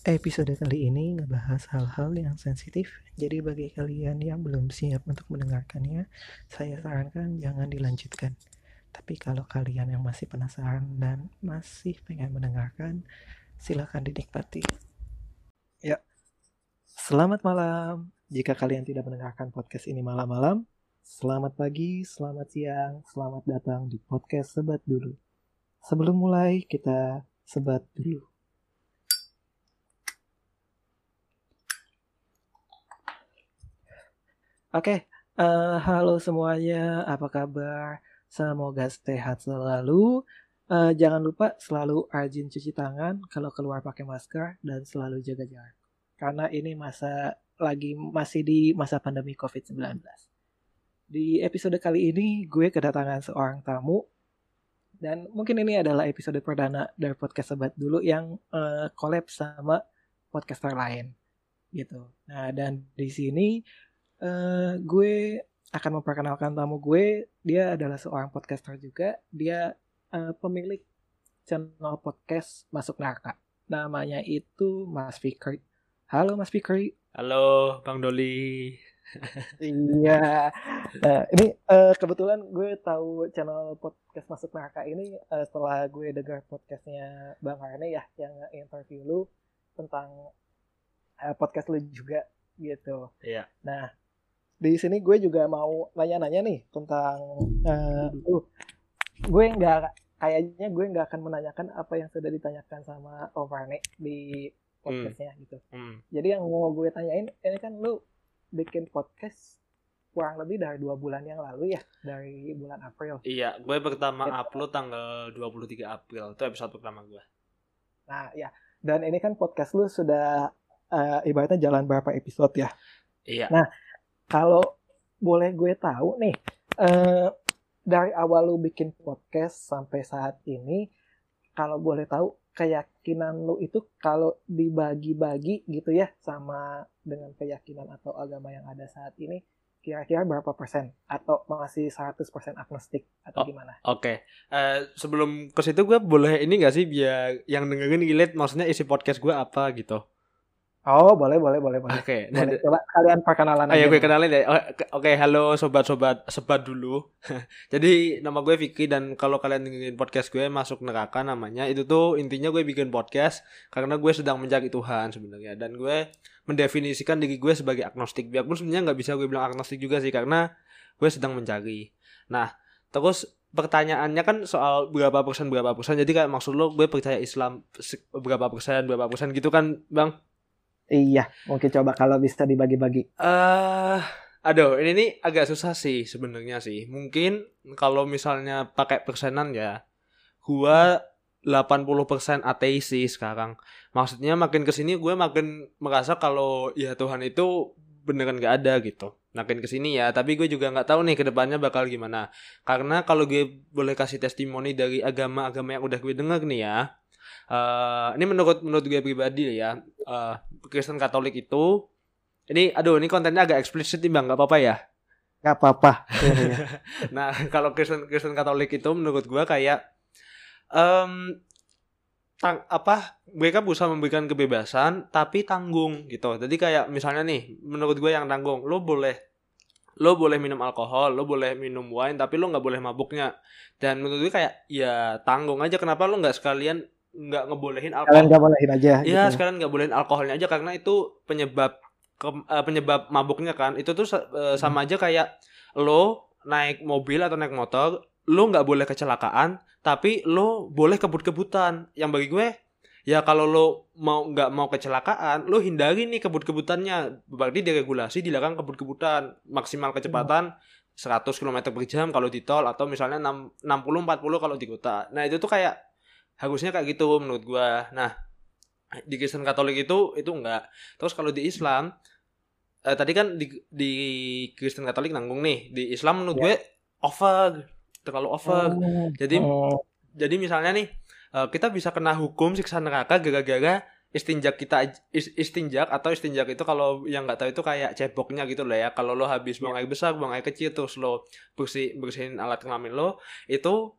Episode kali ini ngebahas hal-hal yang sensitif, jadi bagi kalian yang belum siap untuk mendengarkannya, saya sarankan jangan dilanjutkan. Tapi kalau kalian yang masih penasaran dan masih pengen mendengarkan, silahkan dinikmati. Ya, selamat malam. Jika kalian tidak mendengarkan podcast ini malam-malam, selamat pagi, selamat siang, selamat datang di podcast Sebat Dulu. Sebelum mulai, kita sebat dulu. Oke, uh, halo semuanya, apa kabar? Semoga sehat selalu. Uh, jangan lupa selalu rajin cuci tangan kalau keluar pakai masker dan selalu jaga jarak. Karena ini masa lagi masih di masa pandemi COVID-19. Di episode kali ini gue kedatangan seorang tamu dan mungkin ini adalah episode perdana dari podcast Sobat dulu yang uh, collab sama podcaster lain gitu. Nah, dan di sini uh, gue akan memperkenalkan tamu gue. Dia adalah seorang podcaster juga. Dia uh, pemilik channel podcast Masuk Narka. Namanya itu Mas Fikri. Halo Mas Fikri. Halo Bang Doli. iya. Nah, ini uh, kebetulan gue tahu channel podcast Masuk Neraka ini uh, setelah gue dengar podcastnya Bang Arne ya yang interview lu tentang uh, podcast lu juga gitu. Iya. Nah, di sini gue juga mau nanya-nanya nih tentang uh, uh, gue nggak kayaknya gue nggak akan menanyakan apa yang sudah ditanyakan sama Om Rane di podcastnya hmm. gitu. Hmm. Jadi yang mau gue tanyain ini kan lu bikin podcast kurang lebih dari dua bulan yang lalu ya dari bulan April. Iya, gue pertama gitu. upload tanggal 23 April itu episode pertama gue. Nah ya, dan ini kan podcast lu sudah uh, ibaratnya jalan berapa episode ya? Iya. Nah kalau boleh gue tahu nih, uh, dari awal lu bikin podcast sampai saat ini, kalau boleh tahu keyakinan lu itu kalau dibagi-bagi gitu ya sama dengan keyakinan atau agama yang ada saat ini kira-kira berapa persen atau masih 100% agnostik atau oh, gimana? Oke, okay. uh, eh, sebelum ke situ gue boleh ini gak sih biar yang dengerin ilet maksudnya isi podcast gue apa gitu? Oh boleh boleh boleh boleh. Oke. Okay. Boleh, coba kalian perkenalan aja. Ayo gue kenalin deh. Oke okay, halo sobat-sobat sebat dulu. Jadi nama gue Vicky dan kalau kalian dengerin podcast gue masuk neraka namanya itu tuh intinya gue bikin podcast karena gue sedang mencari Tuhan sebenarnya dan gue mendefinisikan diri gue sebagai agnostik. Biarpun sebenarnya nggak bisa gue bilang agnostik juga sih karena gue sedang mencari. Nah terus pertanyaannya kan soal berapa persen berapa persen jadi kayak maksud lo gue percaya Islam berapa persen berapa persen gitu kan bang Iya, mungkin coba kalau bisa dibagi-bagi. Eh, uh, aduh, ini nih agak susah sih sebenarnya sih. Mungkin kalau misalnya pakai persenan ya, gua 80% ateis sih sekarang. Maksudnya makin ke sini gue makin merasa kalau ya Tuhan itu beneran gak ada gitu. Makin ke sini ya, tapi gue juga nggak tahu nih ke depannya bakal gimana. Karena kalau gue boleh kasih testimoni dari agama-agama yang udah gue dengar nih ya, uh, ini menurut menurut gue pribadi ya uh, Kristen Katolik itu ini aduh ini kontennya agak eksplisit nih bang nggak apa-apa ya nggak apa-apa nah kalau Kristen Kristen Katolik itu menurut gue kayak um, tang apa mereka berusaha memberikan kebebasan tapi tanggung gitu jadi kayak misalnya nih menurut gue yang tanggung lo boleh lo boleh minum alkohol, lo boleh minum wine, tapi lo nggak boleh mabuknya. Dan menurut gue kayak ya tanggung aja. Kenapa lo nggak sekalian nggak ngebolehin alkohol. Kalian nggak bolehin aja. Iya, gitu. sekarang nggak bolehin alkoholnya aja karena itu penyebab ke, uh, penyebab mabuknya kan. Itu tuh uh, sama aja kayak lo naik mobil atau naik motor, lo nggak boleh kecelakaan, tapi lo boleh kebut-kebutan. Yang bagi gue ya kalau lo mau nggak mau kecelakaan, lo hindari nih kebut-kebutannya. Berarti diregulasi dilarang kebut-kebutan, maksimal kecepatan hmm. 100 km per jam kalau di tol atau misalnya 60 40 kalau di kota. Nah, itu tuh kayak harusnya kayak gitu menurut gua nah di Kristen Katolik itu itu enggak terus kalau di Islam eh, tadi kan di di Kristen Katolik nanggung nih di Islam menurut yeah. gue over terlalu over oh. jadi oh. jadi misalnya nih eh, kita bisa kena hukum siksa neraka gara-gara istinjak kita istinjak atau istinjak itu kalau yang nggak tahu itu kayak ceboknya gitu loh ya kalau lo habis buang yeah. air besar buang air kecil terus lo bersih bersihin alat kelamin lo itu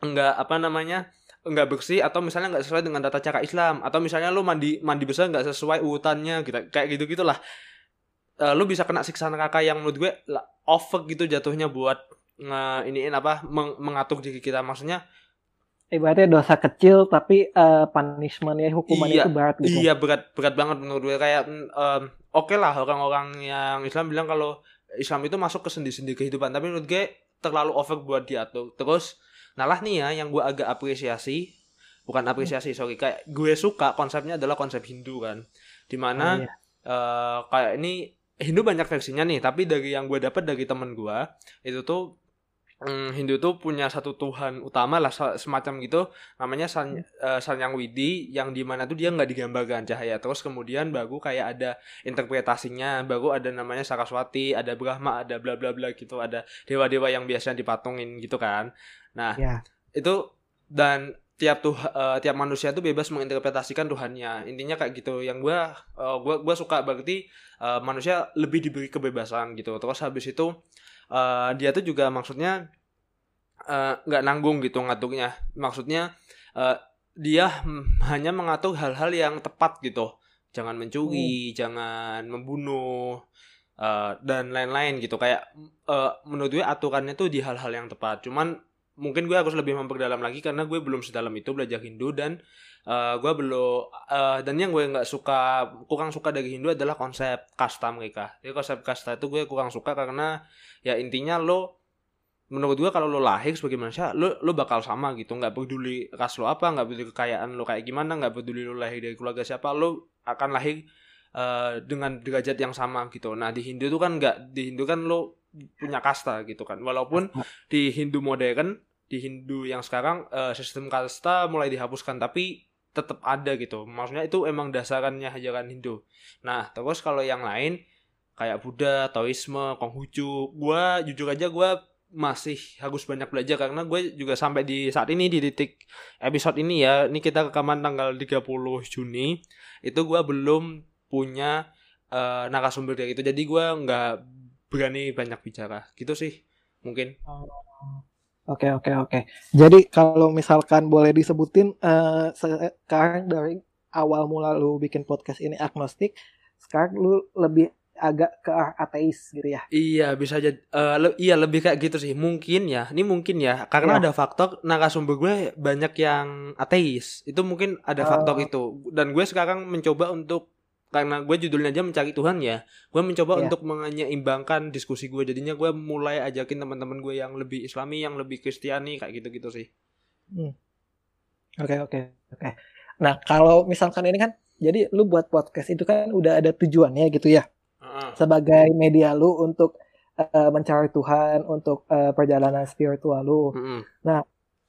enggak apa namanya nggak bersih atau misalnya nggak sesuai dengan tata cara Islam. Atau misalnya lu mandi mandi besar nggak sesuai urutannya gitu. Kayak gitu gitulah uh, lu bisa kena siksa neraka yang menurut gue lah, over gitu jatuhnya buat nge iniin apa meng, mengatur diri kita. Maksudnya ibaratnya dosa kecil tapi uh, punishmentnya hukumannya iya, itu berat gitu. Iya berat berat banget menurut gue. Kayak um, oke okay lah orang-orang yang Islam bilang kalau Islam itu masuk ke sendi-sendi kehidupan. Tapi menurut gue terlalu over buat diatur. Terus nah lah nih ya yang gue agak apresiasi bukan apresiasi sorry kayak gue suka konsepnya adalah konsep Hindu kan. Di mana oh, iya. uh, kayak ini Hindu banyak versinya nih tapi dari yang gue dapat dari temen gue itu tuh Hmm, Hindu tuh punya satu Tuhan utama lah semacam gitu namanya San, uh, Sanyang Widi yang di mana tuh dia nggak digambarkan cahaya. Terus kemudian baru kayak ada interpretasinya baru ada namanya Saraswati ada Brahma ada bla bla bla gitu ada dewa-dewa yang biasanya dipatungin gitu kan nah yeah. itu dan tiap tuh uh, tiap manusia tuh bebas menginterpretasikan Tuhannya. Intinya kayak gitu. Yang gue uh, gua gua suka berarti uh, manusia lebih diberi kebebasan gitu. Terus habis itu uh, dia tuh juga maksudnya nggak uh, nanggung gitu ngaturnya maksudnya uh, dia hanya mengatur hal-hal yang tepat gitu. Jangan mencuri hmm. jangan membunuh uh, dan lain-lain gitu. Kayak uh, menurut gue aturannya tuh di hal-hal yang tepat. Cuman mungkin gue harus lebih memperdalam lagi karena gue belum sedalam itu belajar Hindu dan uh, gue belum uh, dan yang gue nggak suka kurang suka dari Hindu adalah konsep kasta mereka. Jadi konsep kasta itu gue kurang suka karena ya intinya lo menurut gue kalau lo lahir sebagai manusia lo lo bakal sama gitu. Nggak peduli ras lo apa nggak peduli kekayaan lo kayak gimana nggak peduli lo lahir dari keluarga siapa lo akan lahir uh, dengan derajat yang sama gitu. Nah di Hindu itu kan nggak di Hindu kan lo punya kasta gitu kan. Walaupun di Hindu modern di Hindu yang sekarang uh, sistem kasta mulai dihapuskan tapi tetap ada gitu. Maksudnya itu emang dasarannya ajaran Hindu. Nah terus kalau yang lain kayak Buddha Taoisme Konghucu gue jujur aja gue masih harus banyak belajar karena gue juga sampai di saat ini di titik episode ini ya. Ini kita rekaman tanggal 30 Juni itu gue belum punya uh, narasumber kayak gitu. Jadi gue nggak berani banyak bicara gitu sih mungkin oh, oke oke oke jadi kalau misalkan boleh disebutin uh, sekarang dari awal mula lu bikin podcast ini agnostik sekarang lu lebih agak ke ateis gitu ya. Iya, bisa aja uh, le iya lebih kayak gitu sih. Mungkin ya. Ini mungkin ya karena ya. ada faktor narasumber gue banyak yang ateis. Itu mungkin ada faktor uh, itu. Dan gue sekarang mencoba untuk karena gue judulnya aja mencari Tuhan ya. Gue mencoba yeah. untuk menyeimbangkan diskusi gue. Jadinya gue mulai ajakin teman-teman gue yang lebih Islami yang lebih Kristiani kayak gitu-gitu sih. Hmm. oke oke oke. Nah kalau misalkan ini kan jadi lu buat podcast itu kan udah ada tujuannya gitu ya? Uh sebagai media lu untuk uh, mencari Tuhan untuk uh, perjalanan spiritual lu. Uh nah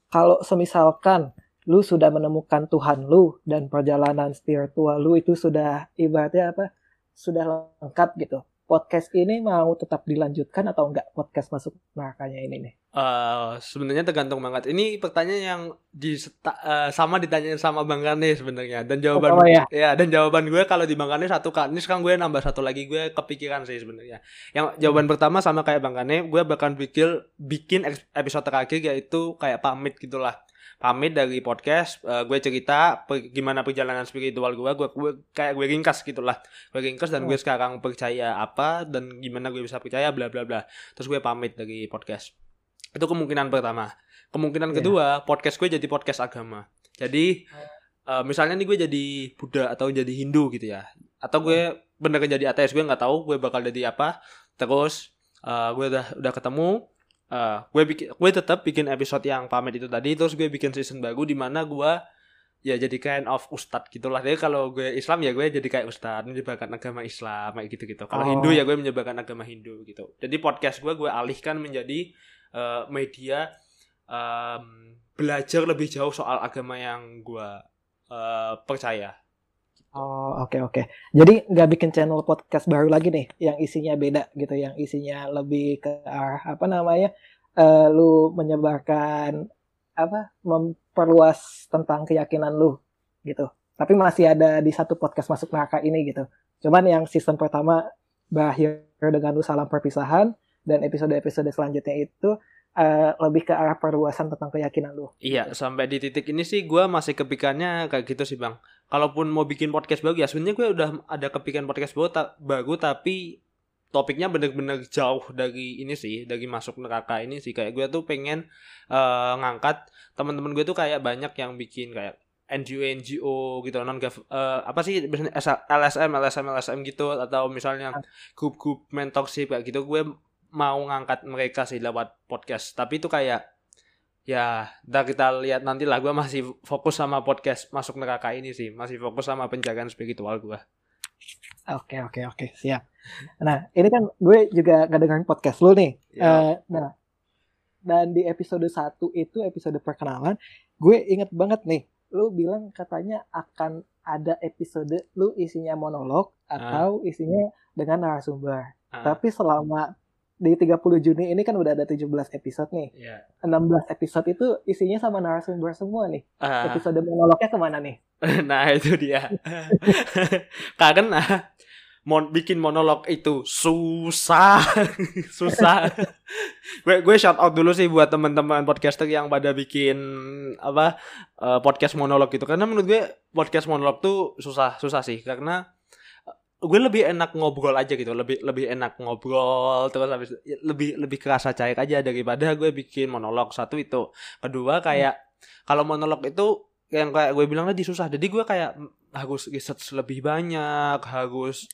kalau semisalkan lu sudah menemukan Tuhan lu dan perjalanan spiritual lu itu sudah ibaratnya apa sudah lengkap gitu podcast ini mau tetap dilanjutkan atau enggak podcast masuk nerakanya ini nih? Uh, sebenarnya tergantung banget. Ini pertanyaan yang di uh, sama ditanya sama Bang Kane sebenarnya dan jawaban oh, ya? ya dan jawaban gue kalau di Bang Kane satu kan ini sekarang gue nambah satu lagi gue kepikiran sih sebenarnya. Yang jawaban hmm. pertama sama kayak Bang Kane, gue bahkan bikin bikin episode terakhir yaitu kayak pamit gitulah pamit dari podcast uh, gue cerita per, gimana perjalanan spiritual gue gue gue kayak gue ringkas gitulah. Gue ringkas dan gue oh. sekarang percaya apa dan gimana gue bisa percaya bla bla bla. Terus gue pamit dari podcast. Itu kemungkinan pertama. Kemungkinan yeah. kedua podcast gue jadi podcast agama. Jadi uh, misalnya nih gue jadi Buddha atau jadi Hindu gitu ya atau gue bener jadi ateis gue nggak tahu gue bakal jadi apa. Terus uh, gue udah udah ketemu uh, gue bikin gue tetap bikin episode yang pamit itu tadi terus gue bikin season baru di mana gue ya jadi kind of ustad gitulah. Jadi kalau gue Islam ya gue jadi kayak ustad menyebarkan agama Islam kayak gitu gitu kalau oh. Hindu ya gue menyebarkan agama Hindu gitu. Jadi podcast gue gue alihkan menjadi uh, media um, belajar lebih jauh soal agama yang gue uh, percaya Oh oke okay, oke. Okay. Jadi nggak bikin channel podcast baru lagi nih, yang isinya beda gitu, yang isinya lebih ke arah apa namanya, uh, lu menyebarkan apa, memperluas tentang keyakinan lu gitu. Tapi masih ada di satu podcast masuk neraka ini gitu. Cuman yang season pertama berakhir dengan lu salam perpisahan dan episode-episode selanjutnya itu uh, lebih ke arah perluasan tentang keyakinan lu. Iya, sampai di titik ini sih gue masih kepikirannya kayak gitu sih bang. Kalaupun mau bikin podcast baru ya sebenarnya gue udah ada kepikiran podcast baru, ta baru tapi topiknya bener-bener jauh dari ini sih, dari masuk neraka ini sih. Kayak gue tuh pengen uh, ngangkat teman-teman gue tuh kayak banyak yang bikin kayak NGO NGO gitu non uh, apa sih LSM LSM LSM gitu atau misalnya ah. grup-grup mentorship kayak gitu gue mau ngangkat mereka sih lewat podcast tapi itu kayak ya udah kita lihat nanti lah gue masih fokus sama podcast masuk neraka ini sih masih fokus sama penjagaan spiritual gue oke oke oke siap nah ini kan gue juga gak dengerin podcast lu nih ya. uh, nah dan di episode 1 itu episode perkenalan gue inget banget nih lu bilang katanya akan ada episode lu isinya monolog ah. atau uh. isinya dengan narasumber uh. tapi selama di 30 Juni ini kan udah ada 17 episode nih. Yeah. 16 episode itu isinya sama narasumber semua nih. Uh. Episode monolognya ke mana nih? nah itu dia. Karena mon bikin monolog itu susah, susah. gue gue shout out dulu sih buat teman-teman podcaster yang pada bikin apa uh, podcast monolog gitu. Karena menurut gue podcast monolog tuh susah, susah sih karena gue lebih enak ngobrol aja gitu lebih lebih enak ngobrol terus habis lebih lebih kerasa cair aja daripada gue bikin monolog. Satu itu. Kedua kayak hmm. kalau monolog itu yang kayak gue bilang tadi susah. Jadi gue kayak harus research lebih banyak harus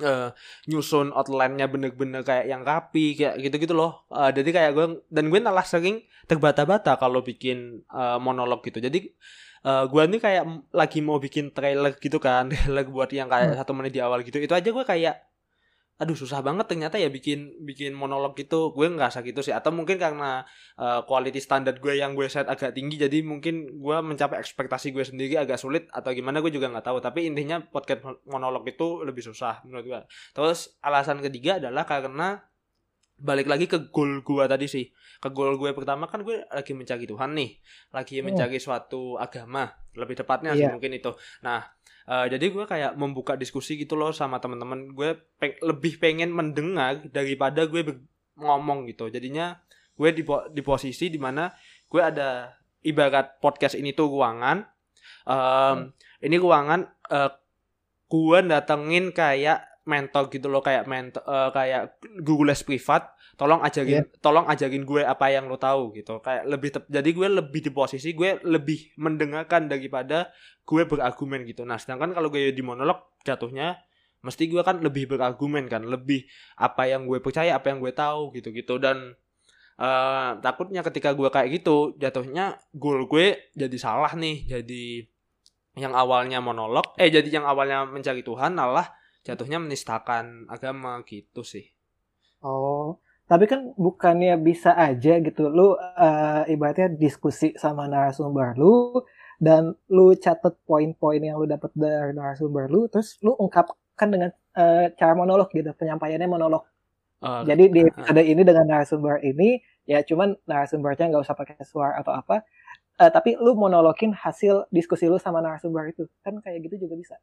uh, nyusun outline-nya bener-bener kayak yang rapi kayak gitu-gitu loh. Uh, jadi kayak gue dan gue malah sering terbata-bata kalau bikin uh, monolog gitu. Jadi uh, gue nih kayak lagi mau bikin trailer gitu kan trailer buat yang kayak hmm. satu menit di awal gitu. Itu aja gue kayak aduh susah banget ternyata ya bikin bikin monolog gitu. Gue nggak gitu sih. Atau mungkin karena uh, quality standar gue yang gue set agak tinggi jadi mungkin gue mencapai ekspektasi gue sendiri agak sulit atau gimana gue juga nggak tahu. Tapi intinya podcast monolog itu lebih susah menurut gue terus alasan ketiga adalah karena balik lagi ke goal gue tadi sih ke goal gue pertama kan gue lagi mencari Tuhan nih lagi hmm. mencari suatu agama lebih tepatnya yeah. sih iya. mungkin itu nah uh, jadi gue kayak membuka diskusi gitu loh sama teman-teman gue peng lebih pengen mendengar daripada gue ngomong gitu jadinya gue di di posisi di mana gue ada ibarat podcast ini tuh ruangan um, hmm. ini ruangan uh, gue datengin kayak mentor gitu loh kayak mentor uh, kayak Google les privat tolong ajarin yeah. tolong ajarin gue apa yang lo tahu gitu. Kayak lebih tep, jadi gue lebih di posisi gue lebih mendengarkan daripada gue berargumen gitu. Nah sedangkan kalau gue di monolog jatuhnya mesti gue kan lebih berargumen kan lebih apa yang gue percaya apa yang gue tahu gitu gitu. Dan uh, takutnya ketika gue kayak gitu jatuhnya goal gue jadi salah nih jadi yang awalnya monolog eh jadi yang awalnya mencari Tuhan malah jatuhnya menistakan agama gitu sih. Oh, tapi kan bukannya bisa aja gitu lu uh, ibaratnya diskusi sama narasumber lu dan lu catat poin-poin yang lu dapat dari narasumber lu terus lu ungkapkan dengan uh, cara monolog gitu penyampaiannya monolog. Uh, Jadi di episode uh, ini dengan narasumber ini ya cuman narasumbernya nggak usah pakai suara atau apa uh, tapi lu monologin hasil diskusi lu sama narasumber itu kan kayak gitu juga bisa.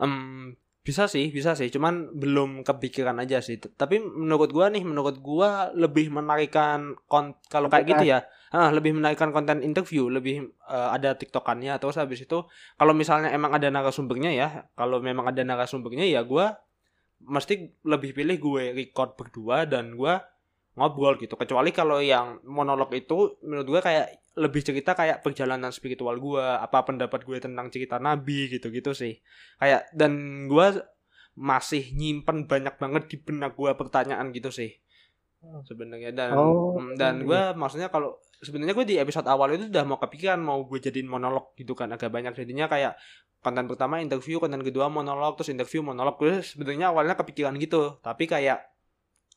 Um, bisa sih, bisa sih. Cuman belum kepikiran aja sih. Tapi menurut gua nih, menurut gua lebih menarikan kalau kayak gitu ya. Ah, lebih menarikan konten interview, lebih uh, ada tiktokannya terus habis itu kalau misalnya emang ada narasumbernya ya, kalau memang ada narasumbernya ya gua mesti lebih pilih gue record berdua dan gua ngobrol gitu. Kecuali kalau yang monolog itu menurut gua kayak lebih cerita kayak perjalanan spiritual gue apa pendapat gue tentang cerita nabi gitu-gitu sih. Kayak dan gue masih nyimpen banyak banget di benak gue pertanyaan gitu sih. Hmm. sebenarnya. Dan oh, mm, dan gue maksudnya kalau sebenarnya gue di episode awal itu udah mau kepikiran mau gue jadiin monolog gitu kan agak banyak. Jadinya kayak konten pertama interview konten kedua monolog terus interview monolog. Gue sebenarnya awalnya kepikiran gitu. Tapi kayak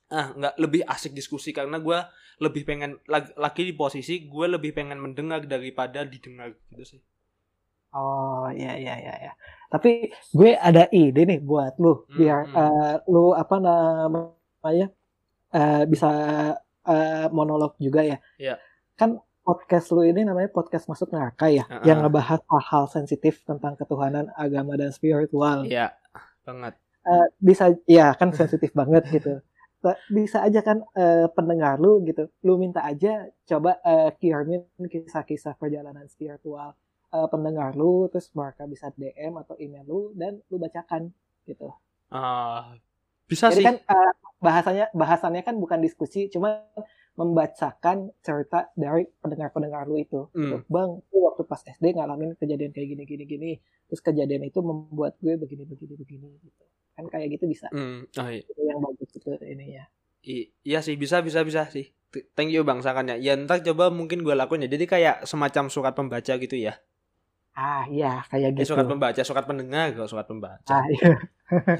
ah nggak lebih asik diskusi karena gue lebih pengen lagi, di posisi gue lebih pengen mendengar daripada didengar gitu sih oh ya ya ya ya tapi gue ada ide nih buat lu biar hmm. uh, lu apa namanya uh, bisa uh, monolog juga ya yeah. kan podcast lu ini namanya podcast masuk neraka ya uh -uh. yang ngebahas hal-hal sensitif tentang ketuhanan agama dan spiritual iya yeah, banget uh, bisa ya kan sensitif banget gitu bisa aja kan eh, pendengar lu gitu lu minta aja coba eh, kirimin kisah-kisah perjalanan spiritual eh, pendengar lu terus mereka bisa DM atau email lu dan lu bacakan gitu Ah, bisa jadi sih. kan eh, bahasanya bahasannya kan bukan diskusi cuma membacakan cerita dari pendengar-pendengar lu itu gitu. Hmm. bang gue waktu pas SD ngalamin kejadian kayak gini gini gini terus kejadian itu membuat gue begini begini begini gitu kan kayak gitu bisa Hmm, oh iya. itu yang bagus itu ini ya I- iya sih bisa bisa bisa sih. Thank you bang sarannya. Ya ntar coba mungkin gue lakuin ya. Jadi kayak semacam surat pembaca gitu ya. ah iya kayak Eh, gitu surat pembaca, surat pendengar kalau surat pembaca. ah iya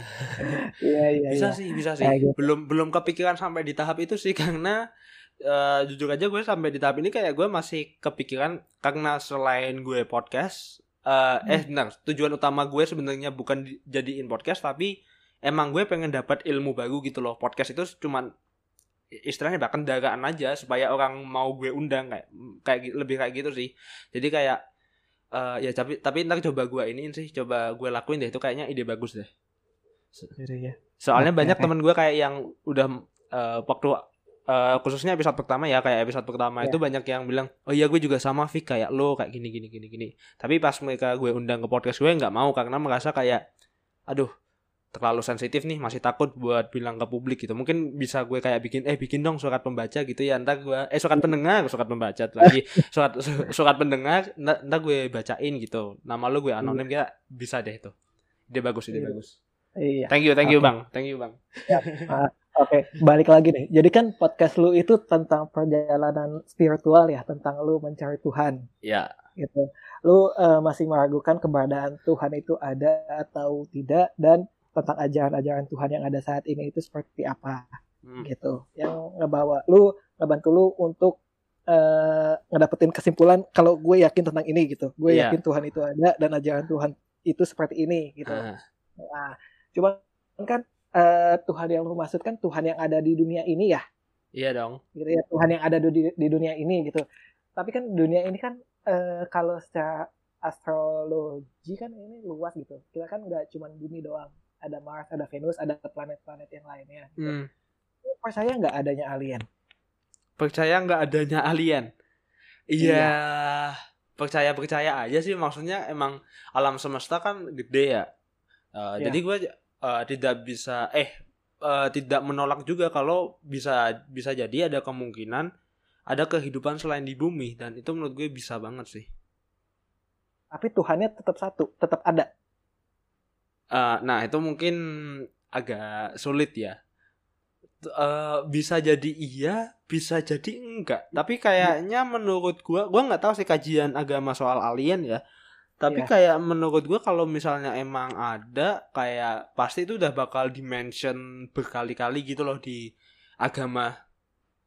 iya iya bisa iya. sih, bisa sih. Kayak gitu. Belum belum kepikiran sampai di tahap itu sih karena eh, jujur aja gue sampai di tahap ini kayak gue masih kepikiran karena selain gue podcast eh eh benar tujuan utama gue sebenarnya bukan di- jadiin podcast tapi emang gue pengen dapat ilmu baru gitu loh podcast itu cuman istilahnya bahkan kendaraan aja supaya orang mau gue undang kayak kayak lebih kayak gitu sih jadi kayak eh ya tapi tapi ntar coba gue iniin sih coba gue lakuin deh itu kayaknya ide bagus deh iya. Soalnya banyak oke. temen gue kayak yang udah eh, waktu eh, khususnya episode pertama ya kayak episode pertama Iya. itu banyak yang bilang oh iya gue juga sama Vic kayak lo kayak gini gini gini gini. Tapi pas mereka gue undang ke podcast gue nggak mau karena merasa kayak aduh terlalu sensitif nih masih takut buat bilang ke publik gitu. Mungkin bisa gue kayak bikin eh bikin dong surat pembaca gitu ya ntar gue eh surat pendengar surat pembaca lagi surat su- surat pendengar ntar, ntar gue bacain gitu. Nama lo gue anonim ya bisa deh itu. Ide bagus ide Iya. bagus. Iya. Thank you thank you bang thank you bang. Oke, balik lagi nih. Jadi kan podcast lu itu tentang perjalanan spiritual ya, tentang lu mencari Tuhan Ya. gitu. Lu eh, masih meragukan keberadaan Tuhan itu ada atau tidak dan tentang ajaran-ajaran Tuhan yang ada saat ini itu seperti apa Hmm. gitu. Yang ngebawa lu, ngebantu lu untuk eh, ngedapetin kesimpulan kalau gue yakin tentang ini gitu. Gue Iya. yakin Tuhan itu ada dan ajaran Tuhan itu seperti ini gitu. Ah, Nah, cuman kan eh, Tuhan yang lu maksud kan Tuhan yang ada di dunia ini ya, iya dong. gitu ya Tuhan yang ada di, di dunia ini gitu. Tapi kan dunia ini kan eh, kalau secara astrologi kan ini luas gitu. Kita kan nggak cuma bumi doang, ada Mars, ada Venus, ada planet-planet yang lainnya. Gitu. Hmm. Lu Percaya nggak adanya alien? Percaya nggak adanya alien? Iya. Percaya percaya aja sih maksudnya emang alam semesta kan gede ya. Eh, Iya. Jadi gue eh, tidak bisa eh eh, tidak menolak juga kalau bisa bisa jadi ada kemungkinan ada kehidupan selain di bumi dan itu menurut gue bisa banget sih. Tapi Tuhannya tetap satu, tetap ada. Eh, nah itu mungkin agak sulit ya. Eh, bisa jadi iya, bisa jadi enggak. Tapi kayaknya menurut gua, gua nggak tahu sih kajian agama soal alien ya. Tapi Iya. kayak menurut gua kalau misalnya emang ada, kayak pasti itu udah bakal dimention berkali-kali gitu loh di agama.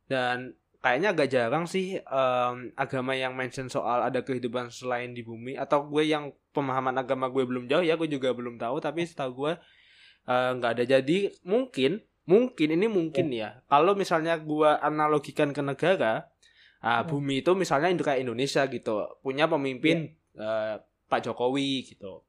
Dan kayaknya agak jarang sih em, agama yang mention soal ada kehidupan selain di bumi atau gue yang pemahaman agama gue belum jauh ya gue juga belum tahu tapi setahu gue eh, nggak ada jadi mungkin mungkin ini mungkin ya kalau misalnya gue analogikan ke negara ah, Hmm. bumi itu misalnya itu kayak Indonesia gitu punya pemimpin eh, Pak Jokowi gitu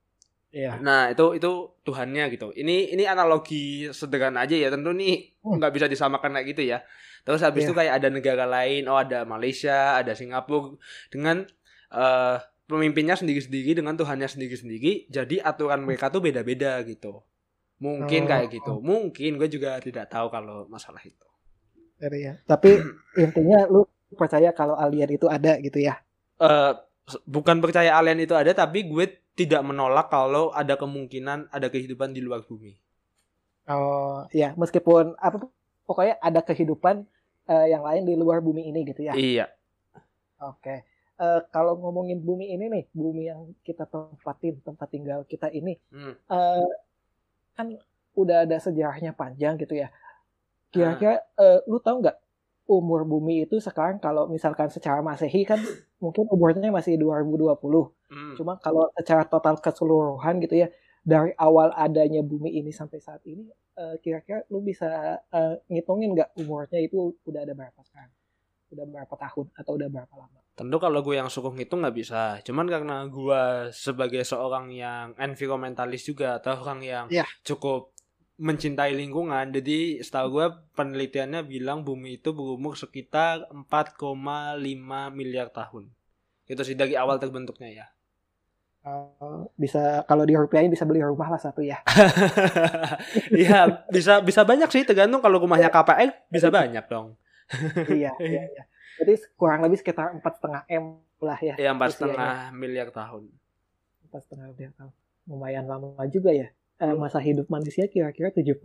Iya. Nah itu itu Tuhannya gitu. Ini ini analogi sederhana aja ya. Tentu nih Hmm. nggak bisa disamakan kayak gitu ya. Terus habis Iya. itu kayak ada negara lain. Oh ada Malaysia, ada Singapura dengan eh pemimpinnya sendiri-sendiri dengan Tuhannya sendiri-sendiri. Jadi aturan mereka tuh beda-beda gitu. Mungkin Oh. kayak gitu. Mungkin gue juga tidak tahu kalau masalah itu. Ya. Tapi intinya lu percaya kalau alien itu ada gitu ya. Eh bukan percaya alien itu ada, tapi gue tidak menolak kalau ada kemungkinan ada kehidupan di luar bumi. Oh, ya, meskipun apa pokoknya ada kehidupan eh, yang lain di luar bumi ini gitu ya. Iya. Oke. Eh, kalau ngomongin bumi ini nih, bumi yang kita tempatin, tempat tinggal kita ini, Hmm. eh, kan udah ada sejarahnya panjang gitu ya. Kira-kira eh, lu tahu nggak umur bumi itu sekarang kalau misalkan secara masehi kan mungkin umurnya masih 2020. Hmm. Cuma kalau secara total keseluruhan gitu ya, dari awal adanya bumi ini sampai saat ini, eh, kira-kira lu bisa eh, ngitungin nggak umurnya itu udah ada berapa sekarang? Udah berapa tahun atau udah berapa lama? Tentu kalau gue yang suka ngitung nggak bisa. Cuman karena gue sebagai seorang yang environmentalis juga atau orang yang Iya. cukup mencintai lingkungan. Jadi setahu gue penelitiannya bilang bumi itu berumur sekitar 4,5 miliar tahun. Itu sih dari awal terbentuknya ya. Uh, bisa kalau di rupiahnya bisa beli rumah lah satu ya. Iya bisa bisa banyak sih tergantung kalau rumahnya KPR bisa banyak dong. iya iya iya. Jadi kurang lebih sekitar empat setengah m lah ya. Iya empat setengah miliar tahun. Empat setengah miliar tahun. Lumayan lama juga ya. Uh, masa hidup manusia kira-kira 70-80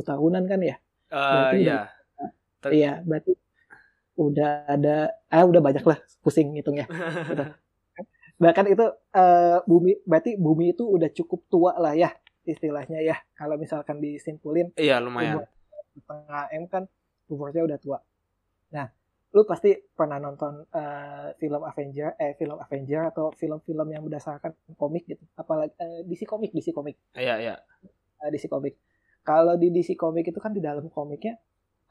tahunan kan ya? Uh, iya. Iya, berarti udah ada ah udah banyak lah pusing hitungnya. bahkan itu uh, bumi berarti bumi itu udah cukup tua lah ya istilahnya ya kalau misalkan disimpulin iya lumayan setengah m kan umurnya udah tua nah lu pasti pernah nonton uh, film Avenger eh film Avenger atau film-film yang berdasarkan komik gitu apalagi uh, DC komik DC komik iya iya uh, DC komik kalau di DC komik itu kan di dalam komiknya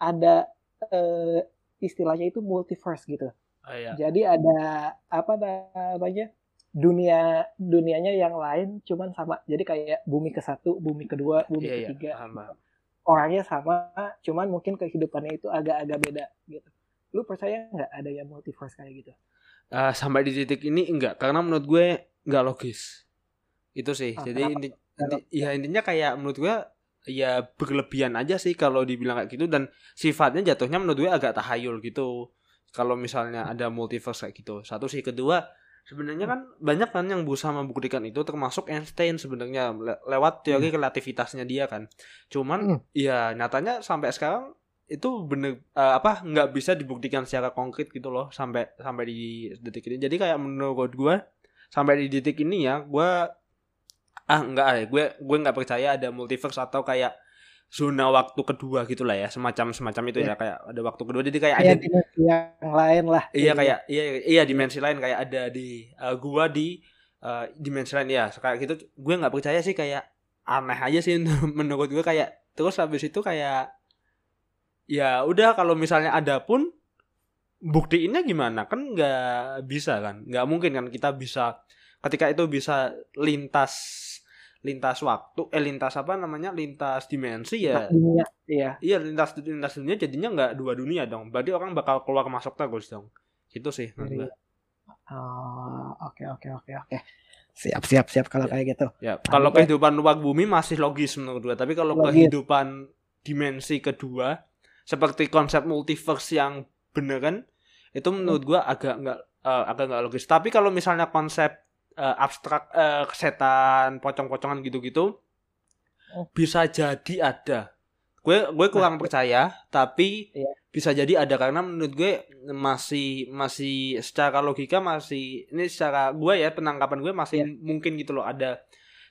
ada uh, istilahnya itu multiverse gitu Oh, iya. Jadi ada apa namanya dunia dunianya yang lain cuman sama. Jadi kayak bumi ke satu, bumi kedua, bumi iya, ketiga. Iya, Orangnya sama, cuman mungkin kehidupannya itu agak-agak beda gitu. Lu percaya nggak ada yang multiverse kayak gitu? Uh, sampai di titik ini enggak, karena menurut gue nggak logis. Itu sih. Ah, Jadi inti, inti, ya intinya kayak menurut gue ya berlebihan aja sih kalau dibilang kayak gitu dan sifatnya jatuhnya menurut gue agak tahayul gitu kalau misalnya ada multiverse kayak gitu satu sih kedua sebenarnya kan banyak kan yang berusaha membuktikan itu termasuk Einstein sebenarnya le lewat teori hmm. relativitasnya dia kan cuman hmm. ya nyatanya sampai sekarang itu bener uh, apa nggak bisa dibuktikan secara konkret gitu loh sampai sampai di detik ini. Jadi kayak menurut gue sampai di detik ini ya gue ah enggak ya gue gue nggak percaya ada multiverse atau kayak zona waktu kedua gitulah ya semacam semacam itu ya, ya kayak ada waktu kedua. Jadi kayak, kayak ada dimensi yang lain lah. Iya kayak iya iya dimensi lain kayak ada di uh, gua di uh, dimensi lain ya kayak gitu gue nggak percaya sih kayak aneh aja sih menurut gue kayak terus habis itu kayak ya udah kalau misalnya ada pun buktiinnya gimana? Kan nggak bisa kan? Nggak mungkin kan kita bisa ketika itu bisa lintas lintas waktu eh lintas apa namanya? Lintas dimensi ya. Dunia, iya. Iya lintas lintas dunia jadinya nggak dua dunia dong. Berarti orang bakal keluar masuk terus dong. Gitu sih iya. oh oke oke oke oke. Siap siap siap kalau ya. kayak gitu. Ya kalau kehidupan luar bumi masih logis menurut gue tapi kalau logis. kehidupan dimensi kedua seperti konsep multiverse yang bener kan? Itu menurut gue agak nggak uh, agak nggak logis. Tapi kalau misalnya konsep uh, abstrak uh, setan pocong-pocongan gitu-gitu oh. bisa jadi ada. Gue gue kurang nah, percaya tapi iya. bisa jadi ada. Karena menurut gue masih masih secara logika masih ini secara gue ya penangkapan gue masih iya. mungkin gitu loh. Ada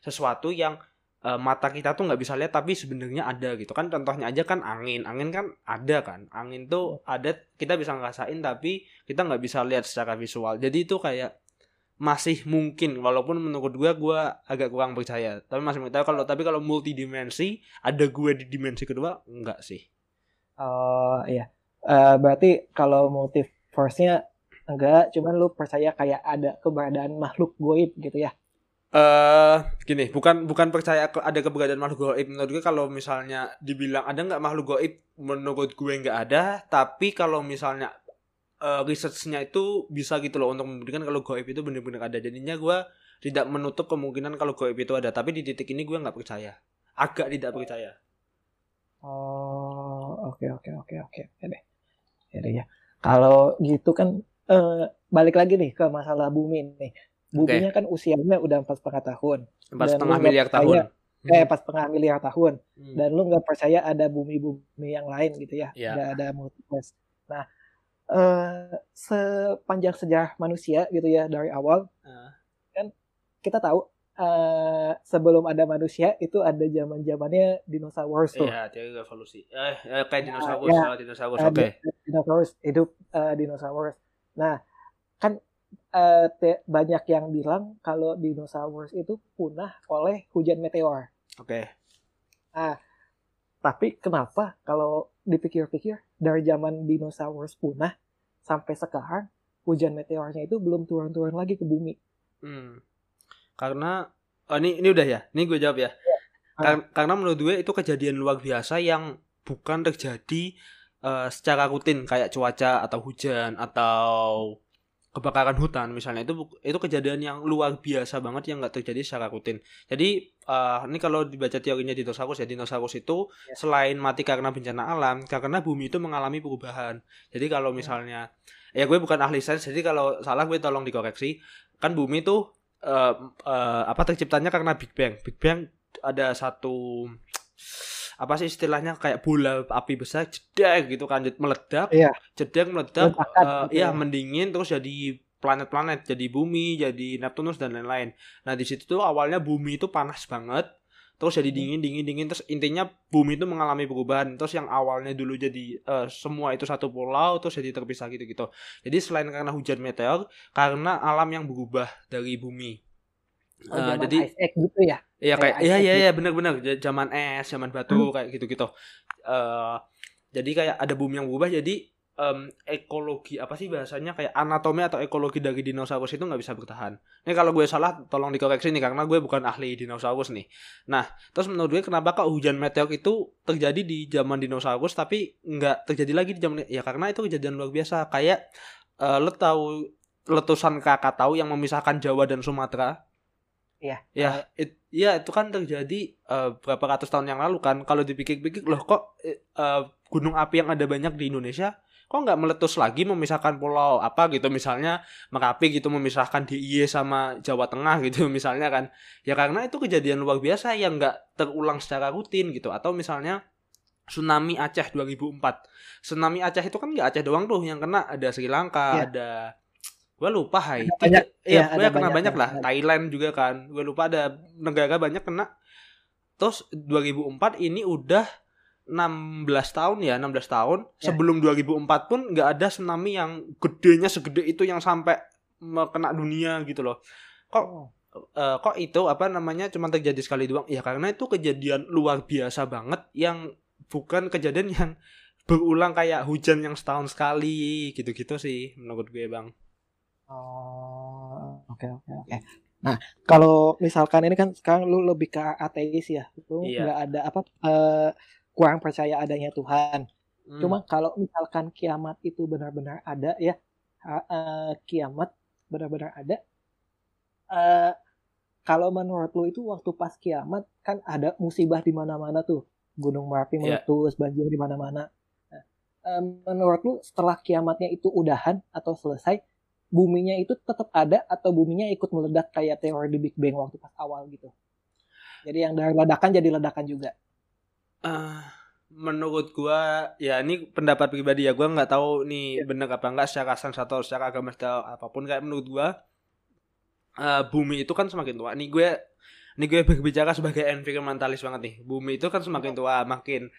sesuatu yang uh, mata kita tuh nggak bisa lihat tapi sebenarnya ada gitu. Kan contohnya aja kan angin. Angin kan ada kan. Angin tuh iya. ada kita bisa ngerasain tapi kita nggak bisa lihat secara visual. Jadi itu kayak masih mungkin walaupun menurut gue gue agak kurang percaya. Tapi masih tahu kalau tapi kalau multidimensi ada gue di dimensi kedua enggak sih. Oh iya. Uh, berarti kalau multiverse-nya enggak. Cuman lu percaya kayak ada keberadaan makhluk goib gitu ya? Eh uh, gini, bukan bukan percaya ada keberadaan makhluk goib. Menurut gue kalau misalnya dibilang ada nggak makhluk goib, menurut gue nggak ada. Tapi kalau misalnya uh, researchnya itu bisa gitu loh untuk membuktikan kalau goib itu benar-benar ada. Jadinya gue tidak menutup kemungkinan kalau goib itu ada. Tapi di titik ini gue nggak percaya. Agak tidak percaya. Oh oke oke oke oke. Oke deh. Ya deh ya. Kalau gitu kan uh, balik lagi nih ke masalah bumi nih buminya okay. kan usianya udah empat setengah tahun empat setengah miliar tahun eh empat setengah miliar tahun hmm. dan lu nggak percaya ada bumi-bumi yang lain gitu ya yeah. ada ada multiverse nah uh, sepanjang sejarah manusia gitu ya dari awal uh. kan kita tahu uh, sebelum ada manusia itu ada zaman zamannya dinosaurus tuh. Iya, teori evolusi. Eh, eh kayak nah, dinosaurus, ya, ya, dinosaurus, oke. Okay. Dinosaurus hidup uh, dinosaurus. Nah, kan uh, banyak yang bilang kalau dinosaurus itu punah oleh hujan meteor. Oke. Okay. Nah, tapi kenapa kalau dipikir-pikir dari zaman dinosaurus punah sampai sekarang hujan meteornya itu belum turun-turun lagi ke bumi. Hmm. Karena oh ini ini udah ya. Ini gue jawab ya. ya. Kar- karena menurut gue itu kejadian luar biasa yang bukan terjadi uh, secara rutin kayak cuaca atau hujan atau kebakaran hutan misalnya itu itu kejadian yang luar biasa banget yang nggak terjadi secara rutin. Jadi uh, ini kalau dibaca teorinya dinosaurus ya dinosaurus itu ya. selain mati karena bencana alam karena bumi itu mengalami perubahan. Jadi kalau ya. misalnya ya, ya gue bukan ahli sains jadi kalau salah gue tolong dikoreksi kan bumi itu uh, uh, apa terciptanya karena Big Bang. Big Bang ada satu apa sih istilahnya kayak bola api besar jedek gitu kan meledak iya. jedek meledak uh, gitu ya mendingin terus jadi planet-planet jadi bumi jadi Neptunus dan lain-lain nah di situ tuh awalnya bumi itu panas banget terus jadi hmm. dingin dingin dingin terus intinya bumi itu mengalami perubahan terus yang awalnya dulu jadi uh, semua itu satu pulau terus jadi terpisah gitu gitu jadi selain karena hujan meteor karena alam yang berubah dari bumi Oh, uh, jadi gitu ya? Iya kayak iya iya iya benar-benar zaman es, zaman batu hmm. kayak gitu-gitu. Uh, jadi kayak ada bumi yang berubah jadi um, ekologi apa sih bahasanya kayak anatomi atau ekologi dari dinosaurus itu nggak bisa bertahan. Ini kalau gue salah tolong dikoreksi nih karena gue bukan ahli dinosaurus nih. Nah terus menurut gue kenapa kok hujan meteor itu terjadi di zaman dinosaurus tapi nggak terjadi lagi di zaman ya karena itu kejadian luar biasa kayak uh, lo tahu letusan Krakatau yang memisahkan Jawa dan Sumatera Iya. Ya, it, ya itu kan terjadi uh, berapa ratus tahun yang lalu kan. Kalau dipikir-pikir loh kok uh, gunung api yang ada banyak di Indonesia kok nggak meletus lagi memisahkan pulau apa gitu misalnya Merapi gitu memisahkan DIY sama Jawa Tengah gitu misalnya kan. Ya karena itu kejadian luar biasa yang nggak terulang secara rutin gitu atau misalnya tsunami Aceh 2004. Tsunami Aceh itu kan nggak Aceh doang tuh yang kena ada Sri Lanka, ya. ada gue lupa Haiti banyak, ya, ya gue kena banyak, banyak lah. ya. Thailand juga kan. Gue lupa ada negara banyak kena. Terus 2004 ini udah 16 tahun ya 16 tahun. Ya. sebelum 2004 pun nggak ada tsunami yang gedenya segede itu yang sampai kena dunia gitu loh. Kok oh. uh, kok itu apa namanya cuma terjadi sekali doang? Ya karena itu kejadian luar biasa banget yang bukan kejadian yang berulang kayak hujan yang setahun sekali gitu-gitu sih menurut gue bang Oh, oke oke oke. Nah, kalau misalkan ini kan sekarang lu lebih ke ateis ya, lu iya. nggak ada apa uh, kurang percaya adanya Tuhan. Hmm. Cuma kalau misalkan kiamat itu benar-benar ada ya, uh, kiamat benar-benar ada. Uh, kalau menurut lu itu waktu pas kiamat kan ada musibah di mana-mana tuh, gunung merapi iya. meletus, yeah. banjir di mana-mana. Nah, um, menurut lu setelah kiamatnya itu udahan atau selesai, buminya itu tetap ada atau buminya ikut meledak kayak teori di Big Bang waktu pas awal gitu. Jadi yang dari ledakan jadi ledakan juga. Uh, menurut gua ya ini pendapat pribadi ya gua nggak tahu nih yeah. bener apa enggak secara sains atau secara agama atau apa pun kayak menurut gua uh, bumi itu kan semakin tua. Nih gue ini gue berbicara sebagai environmentalis banget nih. Bumi itu kan semakin tua, makin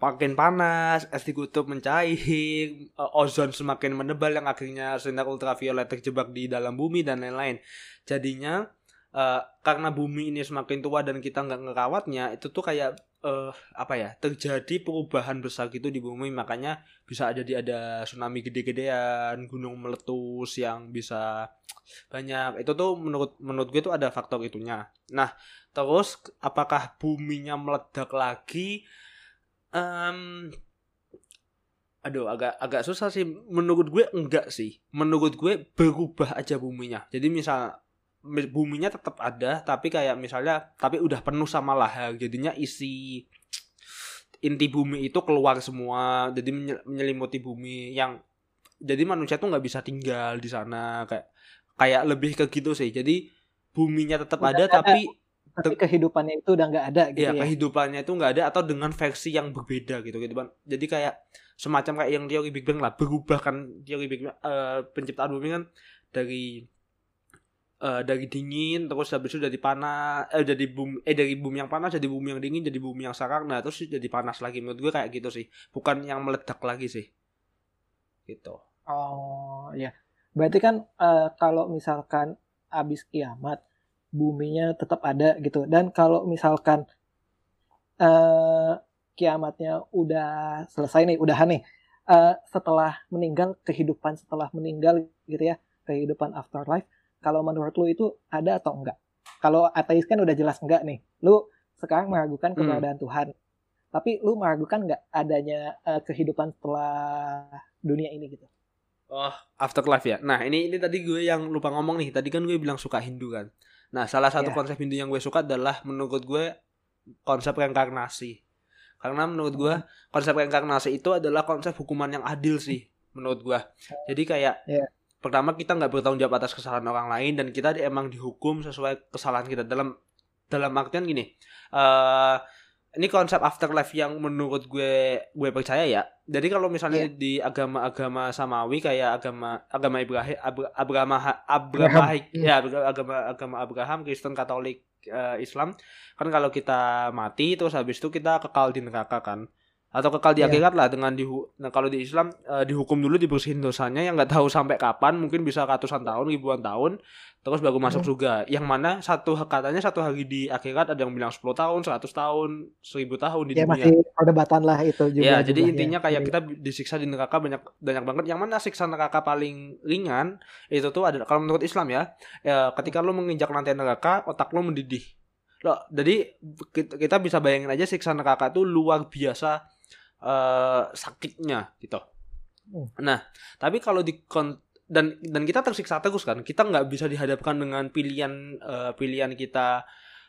makin panas, es di kutub mencair, eh, ozon semakin menebal yang akhirnya sinar ultraviolet terjebak di dalam bumi dan lain-lain. Jadinya uh, karena bumi ini semakin tua dan kita nggak ngerawatnya, itu tuh kayak uh, apa ya terjadi perubahan besar gitu di bumi. Makanya bisa jadi ada tsunami gede-gedean gunung meletus yang bisa banyak. Itu tuh menurut menurut gue tuh ada faktor itunya. Nah terus apakah buminya meledak lagi? Um, aduh agak agak susah sih. Menurut gue enggak sih. Menurut gue berubah aja buminya. Jadi misal buminya tetap ada tapi kayak misalnya tapi udah penuh sama lahar jadinya isi inti bumi itu keluar semua jadi menyelimuti bumi yang jadi manusia tuh nggak bisa tinggal di sana kayak kayak lebih ke gitu sih. Jadi buminya tetap ada, ada tapi tapi kehidupannya itu udah nggak ada gitu ya, ya? kehidupannya itu nggak ada atau dengan versi yang berbeda gitu gitu kan jadi kayak semacam kayak yang teori Big Bang lah berubah kan teori Big Bang uh, penciptaan bumi kan dari uh, dari dingin terus habis itu jadi panas eh jadi bumi eh dari bumi yang panas jadi bumi yang dingin jadi bumi yang sekarang nah terus jadi panas lagi. Menurut gue kayak gitu sih. Bukan yang meledak lagi sih. Gitu. Oh ya berarti kan uh, kalau misalkan abis kiamat buminya tetap ada gitu. Dan kalau misalkan uh, kiamatnya udah selesai nih udahan nih uh, setelah meninggal kehidupan setelah meninggal gitu ya kehidupan afterlife kalau menurut lu itu ada atau enggak? Kalau ateis kan udah jelas enggak nih. Lu sekarang meragukan Hmm. keberadaan Tuhan. Tapi lu meragukan nggak adanya eh, kehidupan setelah dunia ini gitu? Oh, afterlife ya. Nah, ini ini tadi gue yang lupa ngomong nih. Tadi kan gue bilang suka Hindu kan. Nah, salah satu Ya. konsep Hindu yang gue suka adalah menurut gue konsep reinkarnasi. Karena menurut gue konsep reinkarnasi itu adalah konsep hukuman yang adil sih menurut gue. Jadi kayak Ya. Pertama kita nggak bertanggung jawab atas kesalahan orang lain dan kita emang dihukum sesuai kesalahan kita dalam dalam artian gini. eh ini konsep afterlife yang menurut gue gue percaya ya. Jadi kalau misalnya Iya. di agama-agama samawi kayak agama agama Ibrahim Abra- Abraham Abraham. Abraham Hmm. ya agama agama Abraham Kristen Katolik eh, Islam kan kalau kita mati terus habis itu kita kekal di neraka kan atau kekal di Iya. akhirat lah dengan dihu nah kalau di Islam eh, dihukum dulu dibersihin dosanya yang nggak tahu sampai kapan mungkin bisa ratusan tahun ribuan tahun terus baru masuk Hmm. surga yang mana satu katanya satu hari di akhirat ada yang bilang 10 tahun 100 tahun 1000 tahun di Ya dunia masih perdebatan lah itu juga. Ya, jadi jumlahnya. intinya kayak Jadi, kita disiksa di neraka banyak banyak banget. Yang mana siksa neraka paling ringan itu tuh ada kalau menurut Islam ya, ya ketika lo menginjak lantai neraka, otak lo mendidih. Loh, jadi kita, kita bisa bayangin aja siksa neraka itu luar biasa eh sakitnya gitu. Hmm. Nah, tapi kalau di dan dan kita tersiksa terus kan, kita nggak bisa dihadapkan dengan pilihan eh, pilihan kita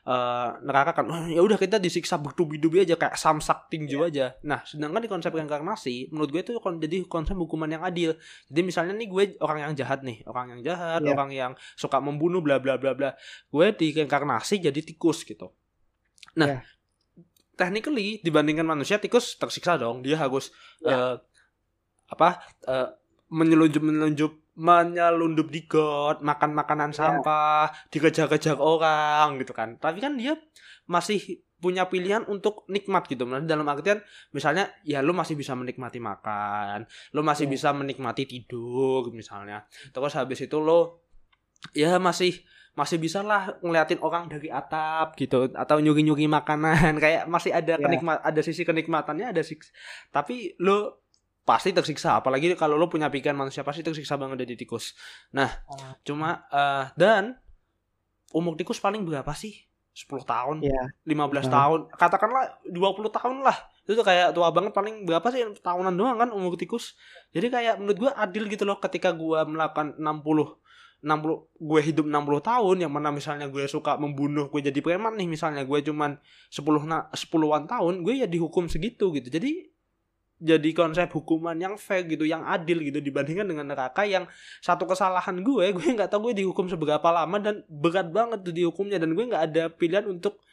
eh, neraka kan "Wah, ya udah kita disiksa bertubi-tubi aja kayak samsak tinju aja nah sedangkan di konsep reinkarnasi menurut gue itu kon- jadi konsep hukuman yang adil jadi misalnya nih gue orang yang jahat nih orang yang jahat Iya. orang yang suka membunuh bla bla bla bla gue di reinkarnasi jadi tikus gitu nah Iya. Technically dibandingkan manusia tikus tersiksa dong dia harus Iya. eh, apa eh, menyelunjup menyelunjup menyelundup di got makan makanan Iya. sampah dikejar-kejar orang gitu kan tapi kan dia masih punya pilihan untuk nikmat gitu dalam artian misalnya ya lu masih bisa menikmati makan lu masih Iya. bisa menikmati tidur misalnya terus habis itu lo ya masih masih bisa lah ngeliatin orang dari atap gitu atau nyuri-nyuri makanan kayak masih ada Iya. kenikmat ada sisi kenikmatannya ada sisi tapi lo pasti tersiksa apalagi kalau lo punya pikiran manusia pasti tersiksa banget dari tikus nah Ah. cuma eh, dan umur tikus paling berapa sih 10 tahun Iya. 15 Tahun. tahun katakanlah 20 tahun lah itu tuh kayak tua banget paling berapa sih tahunan doang kan umur tikus jadi kayak menurut gue adil gitu loh ketika gue melakukan 60 60 gue hidup 60 tahun yang mana misalnya gue suka membunuh gue jadi preman nih misalnya gue cuman 10 na 10-an tahun gue ya dihukum segitu gitu. Jadi jadi konsep hukuman yang fair gitu yang adil gitu dibandingkan dengan neraka yang satu kesalahan gue gue nggak tahu gue dihukum seberapa lama dan berat banget tuh dihukumnya. Dan gue nggak ada pilihan untuk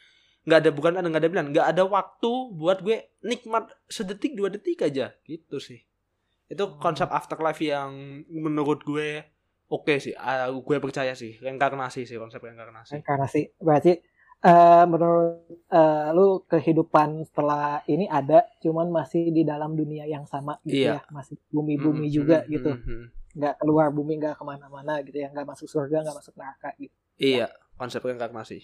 nggak ada bukan ada nggak ada pilihan nggak ada waktu buat gue nikmat sedetik dua detik aja gitu sih. Itu konsep afterlife yang menurut gue oke sih Ah, gue percaya sih reinkarnasi sih konsep reinkarnasi Reinkarnasi. Berarti eh, menurut eh, lu kehidupan setelah ini ada, cuman masih di dalam dunia yang sama gitu Iya. ya, masih bumi-bumi Mm, juga mm, gitu, mm, mm. nggak keluar bumi, nggak ke mana-mana gitu ya, nggak masuk surga, nggak masuk neraka gitu. iya konsep reinkarnasi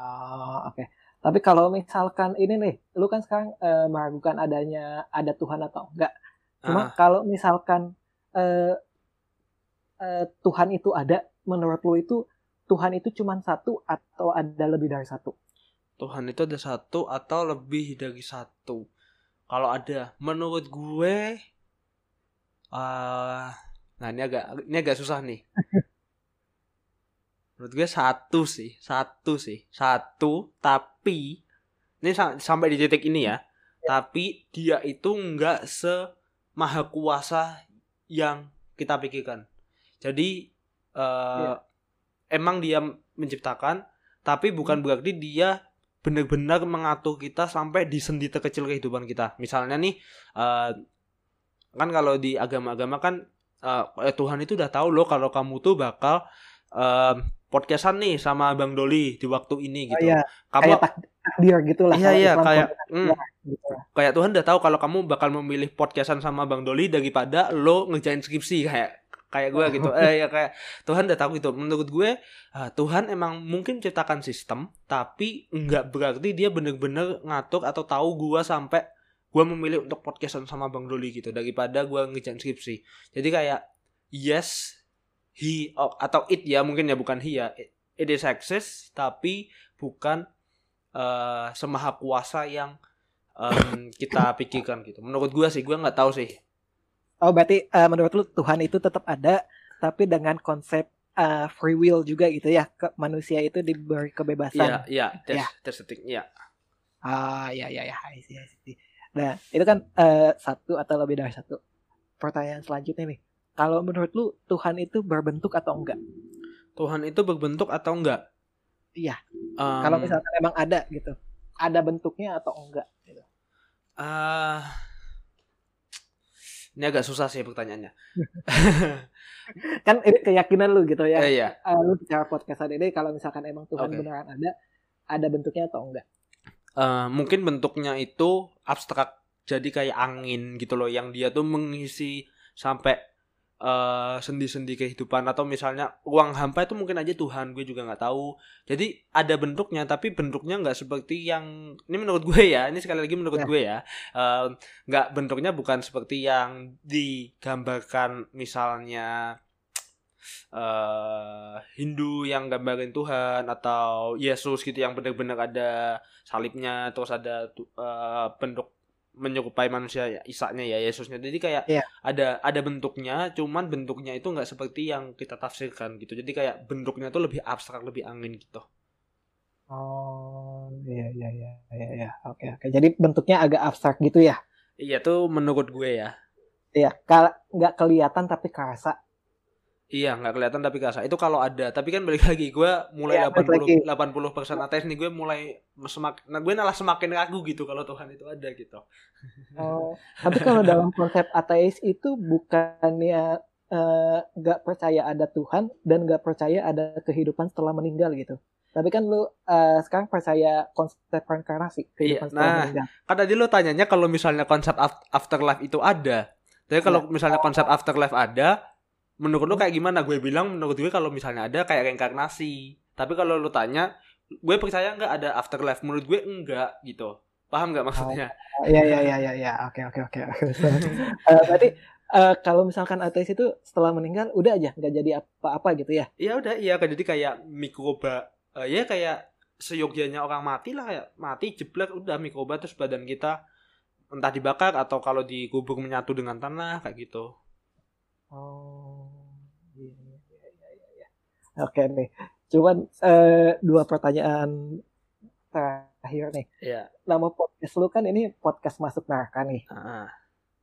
Oh, oke. Tapi kalau misalkan ini nih, lu kan sekarang eh, meragukan adanya ada Tuhan atau enggak. Ah, Cuma kalau misalkan eh, eh, Tuhan itu ada, menurut lu itu Tuhan itu cuma satu atau ada lebih dari satu? Tuhan itu ada satu atau lebih dari satu. Kalau ada menurut gue ah nah ini agak ini agak susah nih. Menurut gue satu sih satu sih satu tapi ini sa- sampai di titik ini ya. Tapi dia itu nggak semaha kuasa yang kita pikirkan jadi eh, emang dia menciptakan tapi bukan berarti dia benar-benar mengatur kita sampai di sendi terkecil kehidupan kita. Misalnya nih eh, kan kalau di agama-agama kan eh, eh, Tuhan itu udah tahu loh kalau kamu tuh bakal eh, podcastan nih sama Bang Doli di waktu ini Oh gitu. iya, kamu kayak tak- takdir gitu lah. iya iya Islam kayak hmm, gitu. Lah. kayak Tuhan udah tahu kalau kamu bakal memilih podcastan sama Bang Doli daripada lo ngerjain skripsi kayak kayak gue gitu. Eh ya kayak Tuhan udah tahu gitu. Menurut gue ah, Tuhan emang mungkin ciptakan sistem tapi nggak berarti dia bener-bener ngatur atau tahu gue sampai gue memilih untuk podcastan sama Bang Doli gitu daripada gue ngerjain skripsi. Jadi kayak yes he oh, atau it ya mungkin ya bukan he ya. It, it is exist tapi bukan uh, semaha kuasa yang um, kita pikirkan gitu. Menurut gua sih, gua nggak tahu sih. Oh berarti uh, menurut lu Tuhan itu tetap ada, tapi dengan konsep uh, free will juga gitu ya, ke manusia itu diberi kebebasan. Iya, iya, ya. testing, iya. Ah, ya, ya, ya, I see, I see. Nah, itu kan uh, satu atau lebih dari satu. Pertanyaan selanjutnya nih, kalau menurut lu Tuhan itu berbentuk atau enggak? Tuhan itu berbentuk atau enggak? Iya. Um, kalau misalkan emang ada gitu, ada bentuknya atau enggak? Gitu. Uh, ini agak susah sih pertanyaannya. kan ini keyakinan lu gitu ya. Eh, iya. Uh, lu bicara podcast ini kalau misalkan emang Tuhan okay. beneran ada, ada bentuknya atau enggak? uh, mungkin bentuknya itu abstrak jadi kayak angin gitu loh yang dia tuh mengisi sampai uh, sendi-sendi kehidupan atau misalnya ruang hampa itu mungkin aja Tuhan gue juga nggak tahu jadi ada bentuknya tapi bentuknya nggak seperti yang ini menurut gue ya ini sekali lagi menurut ya. gue ya nggak uh, bentuknya bukan seperti yang digambarkan misalnya uh, Hindu yang gambarin Tuhan atau Yesus gitu yang benar-benar ada salibnya terus ada uh, bentuk menyerupai manusia ya isaknya ya Yesusnya. Jadi kayak yeah. ada ada bentuknya cuman bentuknya itu nggak seperti yang kita tafsirkan gitu. Jadi kayak bentuknya tuh lebih abstrak lebih angin gitu. Oh iya iya iya iya ya. oke oke. Jadi bentuknya agak abstrak gitu ya? Iya tuh menurut gue ya. Iya nggak kelihatan tapi kerasa Iya nggak kelihatan tapi kerasa itu kalau ada tapi kan balik lagi gue mulai ya, 80 80 persen ateis nih gue mulai semakin nah gue malah semakin ragu gitu kalau Tuhan itu ada gitu. Oh tapi kalau dalam konsep ateis itu bukannya eh, nggak uh, percaya ada Tuhan dan nggak percaya ada kehidupan setelah meninggal gitu. Tapi kan lu uh, sekarang percaya konsep reinkarnasi kehidupan iya, setelah nah, meninggal. Kan tadi lu tanyanya kalau misalnya konsep afterlife itu ada. Tapi kalau ya. misalnya konsep afterlife ada, menurut lu kayak gimana? Gue bilang menurut gue kalau misalnya ada kayak reinkarnasi. Tapi kalau lu tanya gue percaya nggak ada afterlife? Menurut gue enggak gitu. Paham nggak maksudnya? Oh, ya ya ya ya ya oke oke oke. Eh, berarti uh, kalau misalkan ateis itu setelah meninggal udah aja? Nggak jadi apa-apa gitu ya? Iya udah. Iya kan jadi kayak mikroba uh, ya kayak seyogyanya orang mati lah kayak mati jeblek udah mikroba. Terus badan kita entah dibakar atau kalau dikubur menyatu dengan tanah kayak gitu. Oh, Oke nih, cuman uh, dua pertanyaan terakhir nih. Iya. Nama podcast lu kan ini podcast masuk neraka nih. Uh.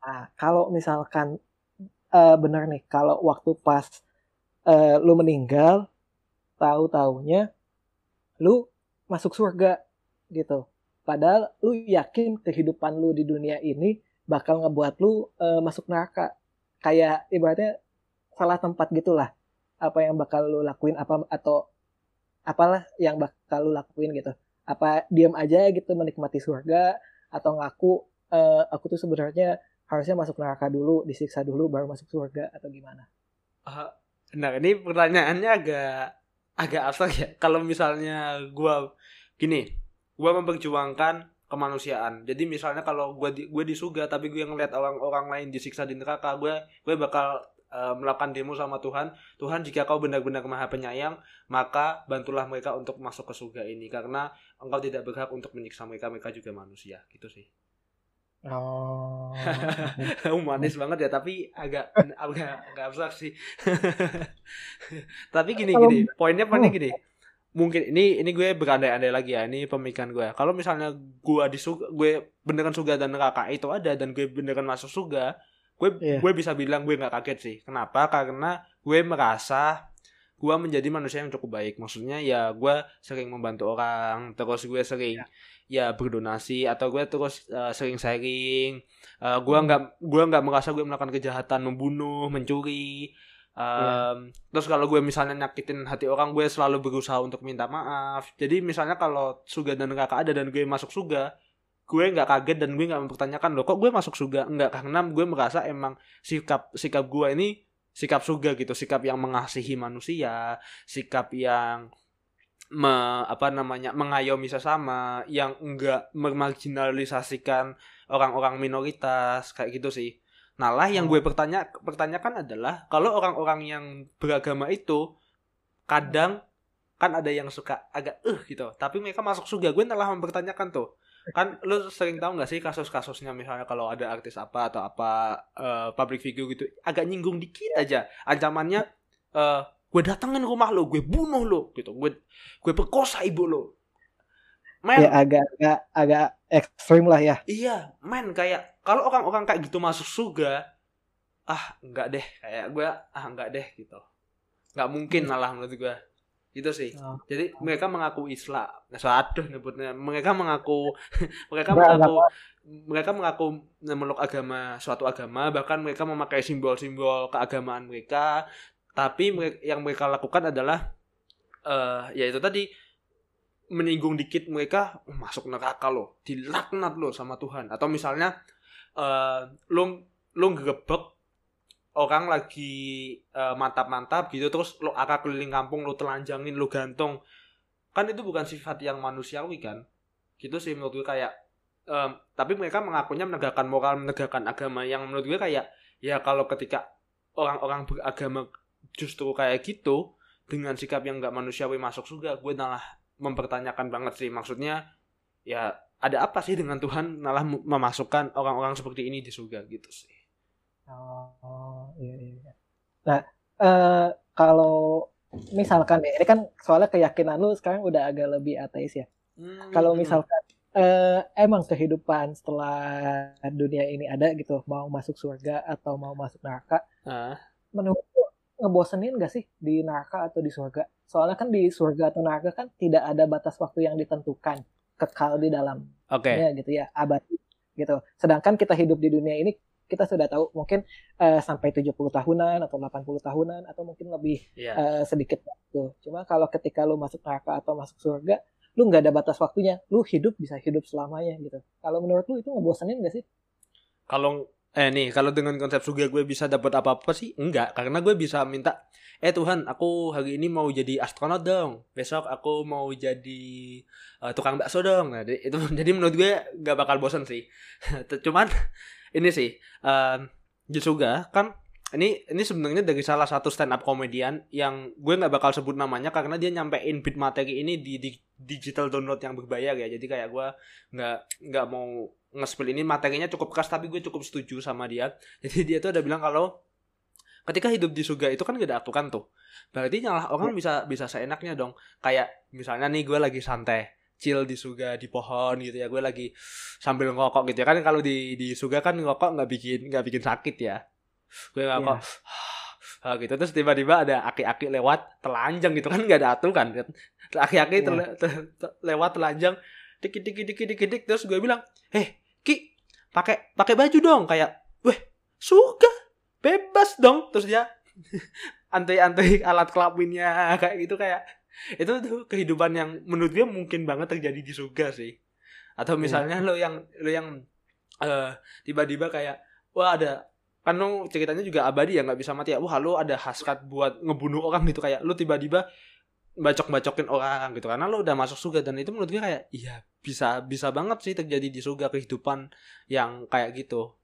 Nah, kalau misalkan uh, benar nih, kalau waktu pas uh, lu meninggal, tahu taunya lu masuk surga gitu. Padahal lu yakin kehidupan lu di dunia ini bakal ngebuat lu uh, masuk neraka kayak ibaratnya salah tempat gitulah apa yang bakal lu lakuin apa atau apalah yang bakal lu lakuin gitu. Apa diam aja gitu menikmati surga atau ngaku uh, aku tuh sebenarnya harusnya masuk neraka dulu disiksa dulu baru masuk surga atau gimana? Uh, nah ini pertanyaannya agak agak abstrak ya. Kalau misalnya gua gini gua memperjuangkan kemanusiaan. Jadi misalnya kalau gue di gue di surga tapi gue ngeliat orang-orang lain disiksa di neraka, gue gue bakal uh, melakukan demo sama Tuhan. Tuhan jika kau benar-benar maha penyayang, maka bantulah mereka untuk masuk ke surga ini karena engkau tidak berhak untuk menyiksa mereka, mereka juga manusia. Gitu sih. Oh. Humanis banget ya, tapi agak agak agak abstrak sih. tapi gini gini, poinnya poinnya gini mungkin ini ini gue berandai-andai lagi ya ini pemikiran gue kalau misalnya gue di surga gue beneran surga dan neraka itu ada dan gue beneran masuk surga gue yeah. gue bisa bilang gue nggak kaget sih kenapa karena gue merasa gue menjadi manusia yang cukup baik maksudnya ya gue sering membantu orang terus gue sering yeah. ya berdonasi atau gue terus uh, sering sharing uh, gue nggak gue nggak merasa gue melakukan kejahatan membunuh mencuri Um, yeah. Terus kalau gue misalnya nyakitin hati orang, gue selalu berusaha untuk minta maaf. Jadi misalnya kalau suga dan neraka ada dan gue masuk suga, gue nggak kaget dan gue nggak mempertanyakan loh, kok gue masuk suga? Enggak, karena gue merasa emang sikap sikap gue ini sikap suga gitu, sikap yang mengasihi manusia, sikap yang me, apa namanya mengayomi sesama, yang enggak memarginalisasikan orang-orang minoritas kayak gitu sih. Nah lah yang gue pertanya pertanyakan adalah kalau orang-orang yang beragama itu kadang kan ada yang suka agak eh uh, gitu tapi mereka masuk surga gue telah mempertanyakan tuh kan lu sering tahu nggak sih kasus-kasusnya? Misalnya kalau ada artis apa atau apa uh, public figure gitu agak nyinggung dikit aja. Ancamannya uh, gue datengin rumah lo gue bunuh lo gitu. Gue gue perkosa ibu lo. Men. Ya agak agak agak ekstrim lah ya. Iya men. Kayak kalau orang-orang kayak gitu masuk surga ah enggak deh kayak gue ah enggak deh gitu. Nggak mungkin hmm. malah menurut gue itu sih. Oh. jadi mereka mengaku Islam. Nah, aduh nyebutnya. Mereka mengaku mereka mengaku mereka mengaku memeluk agama suatu agama. Bahkan mereka memakai simbol-simbol keagamaan mereka. Tapi yang mereka lakukan adalah uh, ya itu tadi menyinggung dikit mereka oh, masuk neraka loh. Dilaknat loh sama Tuhan. Atau misalnya uh, lo lo gebek orang lagi uh, mantap-mantap gitu terus lo akak keliling kampung lo telanjangin lo gantung. Kan itu bukan sifat yang manusiawi kan? Gitu sih menurut gue kayak um, tapi mereka mengakunya menegakkan moral menegakkan agama. Yang menurut gue kayak ya kalau ketika orang-orang beragama justru kayak gitu dengan sikap yang nggak manusiawi masuk surga gue malah mempertanyakan banget sih. Maksudnya ya ada apa sih dengan Tuhan malah memasukkan orang-orang seperti ini di surga? Gitu sih. Oh. Nah, uh, kalau misalkan ya, ini kan soalnya keyakinan lu sekarang udah agak lebih ateis ya. Hmm. Kalau misalkan uh, emang kehidupan setelah dunia ini ada gitu, mau masuk surga atau mau masuk neraka, uh. menurut lu ngebosenin gak sih di neraka atau di surga? Soalnya kan di surga atau neraka kan tidak ada batas waktu yang ditentukan, kekal di dalam. Oke. Okay. gitu ya, abadi gitu. Sedangkan kita hidup di dunia ini kita sudah tahu mungkin uh, sampai 70 tahunan atau 80 tahunan atau mungkin lebih yeah. Iya. uh, sedikit waktu. Cuma kalau ketika lu masuk neraka atau masuk surga, lu nggak ada batas waktunya. Lu hidup bisa hidup selamanya gitu. Kalau menurut lu itu ngebosenin gak sih? Kalau eh nih, kalau dengan konsep surga gue bisa dapat apa-apa sih? Enggak, karena gue bisa minta eh Tuhan, aku hari ini mau jadi astronot dong. Besok aku mau jadi uh, tukang bakso dong. Nah, itu jadi menurut gue gak bakal bosan sih. Cuman ini sih um, Jisuga kan ini ini sebenarnya dari salah satu stand up komedian yang gue nggak bakal sebut namanya karena dia nyampein bit materi ini di, di digital download yang berbayar ya. Jadi kayak gue nggak nggak mau nge-spill ini. Materinya cukup keras tapi gue cukup setuju sama dia. Jadi dia tuh udah bilang kalau ketika hidup di surga itu kan gak ada aturan tuh. Berarti nyalah orang bisa bisa seenaknya dong. Kayak misalnya nih gue lagi santai chill di surga di pohon gitu ya. Gue lagi sambil ngokok gitu ya. Kan kalau di di surga kan ngokok nggak bikin nggak bikin sakit ya. Gue ngokok yeah. gitu. Terus tiba-tiba ada aki-aki lewat telanjang gitu. Kan nggak ada aturan kan. Aki-aki yeah. te te lewat telanjang dikit dikit dikit dikit dik terus gue bilang eh ki pakai pakai baju dong. Kayak weh surga bebas dong. Terus dia antai-antai alat kelaminnya kayak gitu kayak itu tuh kehidupan yang menurut gue mungkin banget terjadi di surga sih. Atau iya. misalnya yeah. lo yang lo yang uh, tiba-tiba kayak wah ada kan lo ceritanya juga abadi ya nggak bisa mati ya. Wah lo ada hasrat buat ngebunuh orang gitu. Kayak lo tiba-tiba bacok-bacokin orang gitu. Karena lo udah masuk surga dan itu menurut gue kayak iya bisa bisa banget sih terjadi di surga kehidupan yang kayak gitu.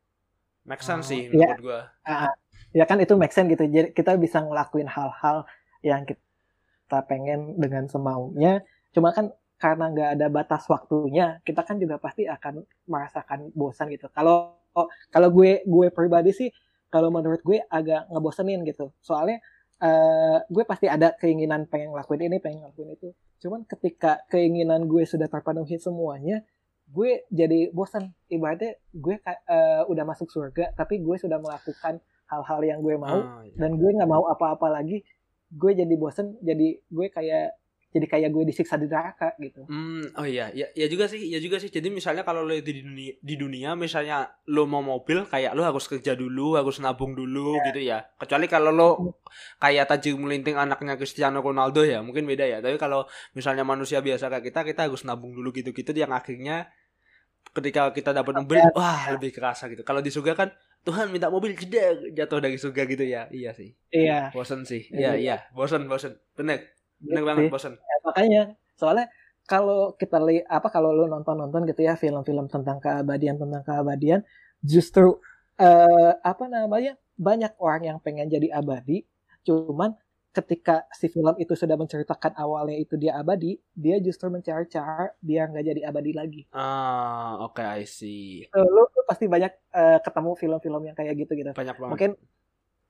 Make sense oh, sih iya. menurut gue. Uh, ya kan itu make sense gitu. Jadi kita bisa ngelakuin hal-hal yang kita kita pengen dengan semaunya. Cuma kan karena nggak ada batas waktunya kita kan juga pasti akan merasakan bosan gitu. Kalau kalau gue gue pribadi sih kalau menurut gue agak ngebosenin gitu. Soalnya uh, gue pasti ada keinginan pengen ngelakuin ini pengen ngelakuin itu. Cuman ketika keinginan gue sudah terpenuhi semuanya gue jadi bosan. Ibaratnya gue uh, udah masuk surga tapi gue sudah melakukan hal-hal yang gue mau oh, iya. dan gue nggak mau apa-apa lagi gue jadi bosen jadi gue kayak jadi kayak gue disiksa di neraka gitu. Hmm, oh iya, ya, ya juga sih, ya juga sih. Jadi misalnya kalau lo di dunia, di dunia misalnya lo mau mobil, kayak lo harus kerja dulu, harus nabung dulu yeah. gitu ya. Kecuali kalau lo kayak tajir melinting anaknya Cristiano Ronaldo ya, mungkin beda ya. Tapi kalau misalnya manusia biasa kayak kita, kita harus nabung dulu gitu-gitu yang akhirnya ketika kita dapat mobil, wah lebih kerasa gitu. Kalau di surga kan Tuhan minta mobil jeda jatuh dari surga gitu ya. Iya sih. Iya. Bosan sih. Iya iya, iya. bosan bosan bener bener. Iya banget bosan ya, makanya soalnya kalau kita lihat apa kalau lu nonton nonton gitu ya film-film tentang keabadian tentang keabadian justru uh, apa namanya banyak orang yang pengen jadi abadi cuman ketika si film itu sudah menceritakan awalnya itu dia abadi, dia justru mencari cara biar nggak jadi abadi lagi. Ah, oke, I see. Lu pasti banyak eh, ketemu film-film yang kayak gitu gitu. Banyak banget. Mungkin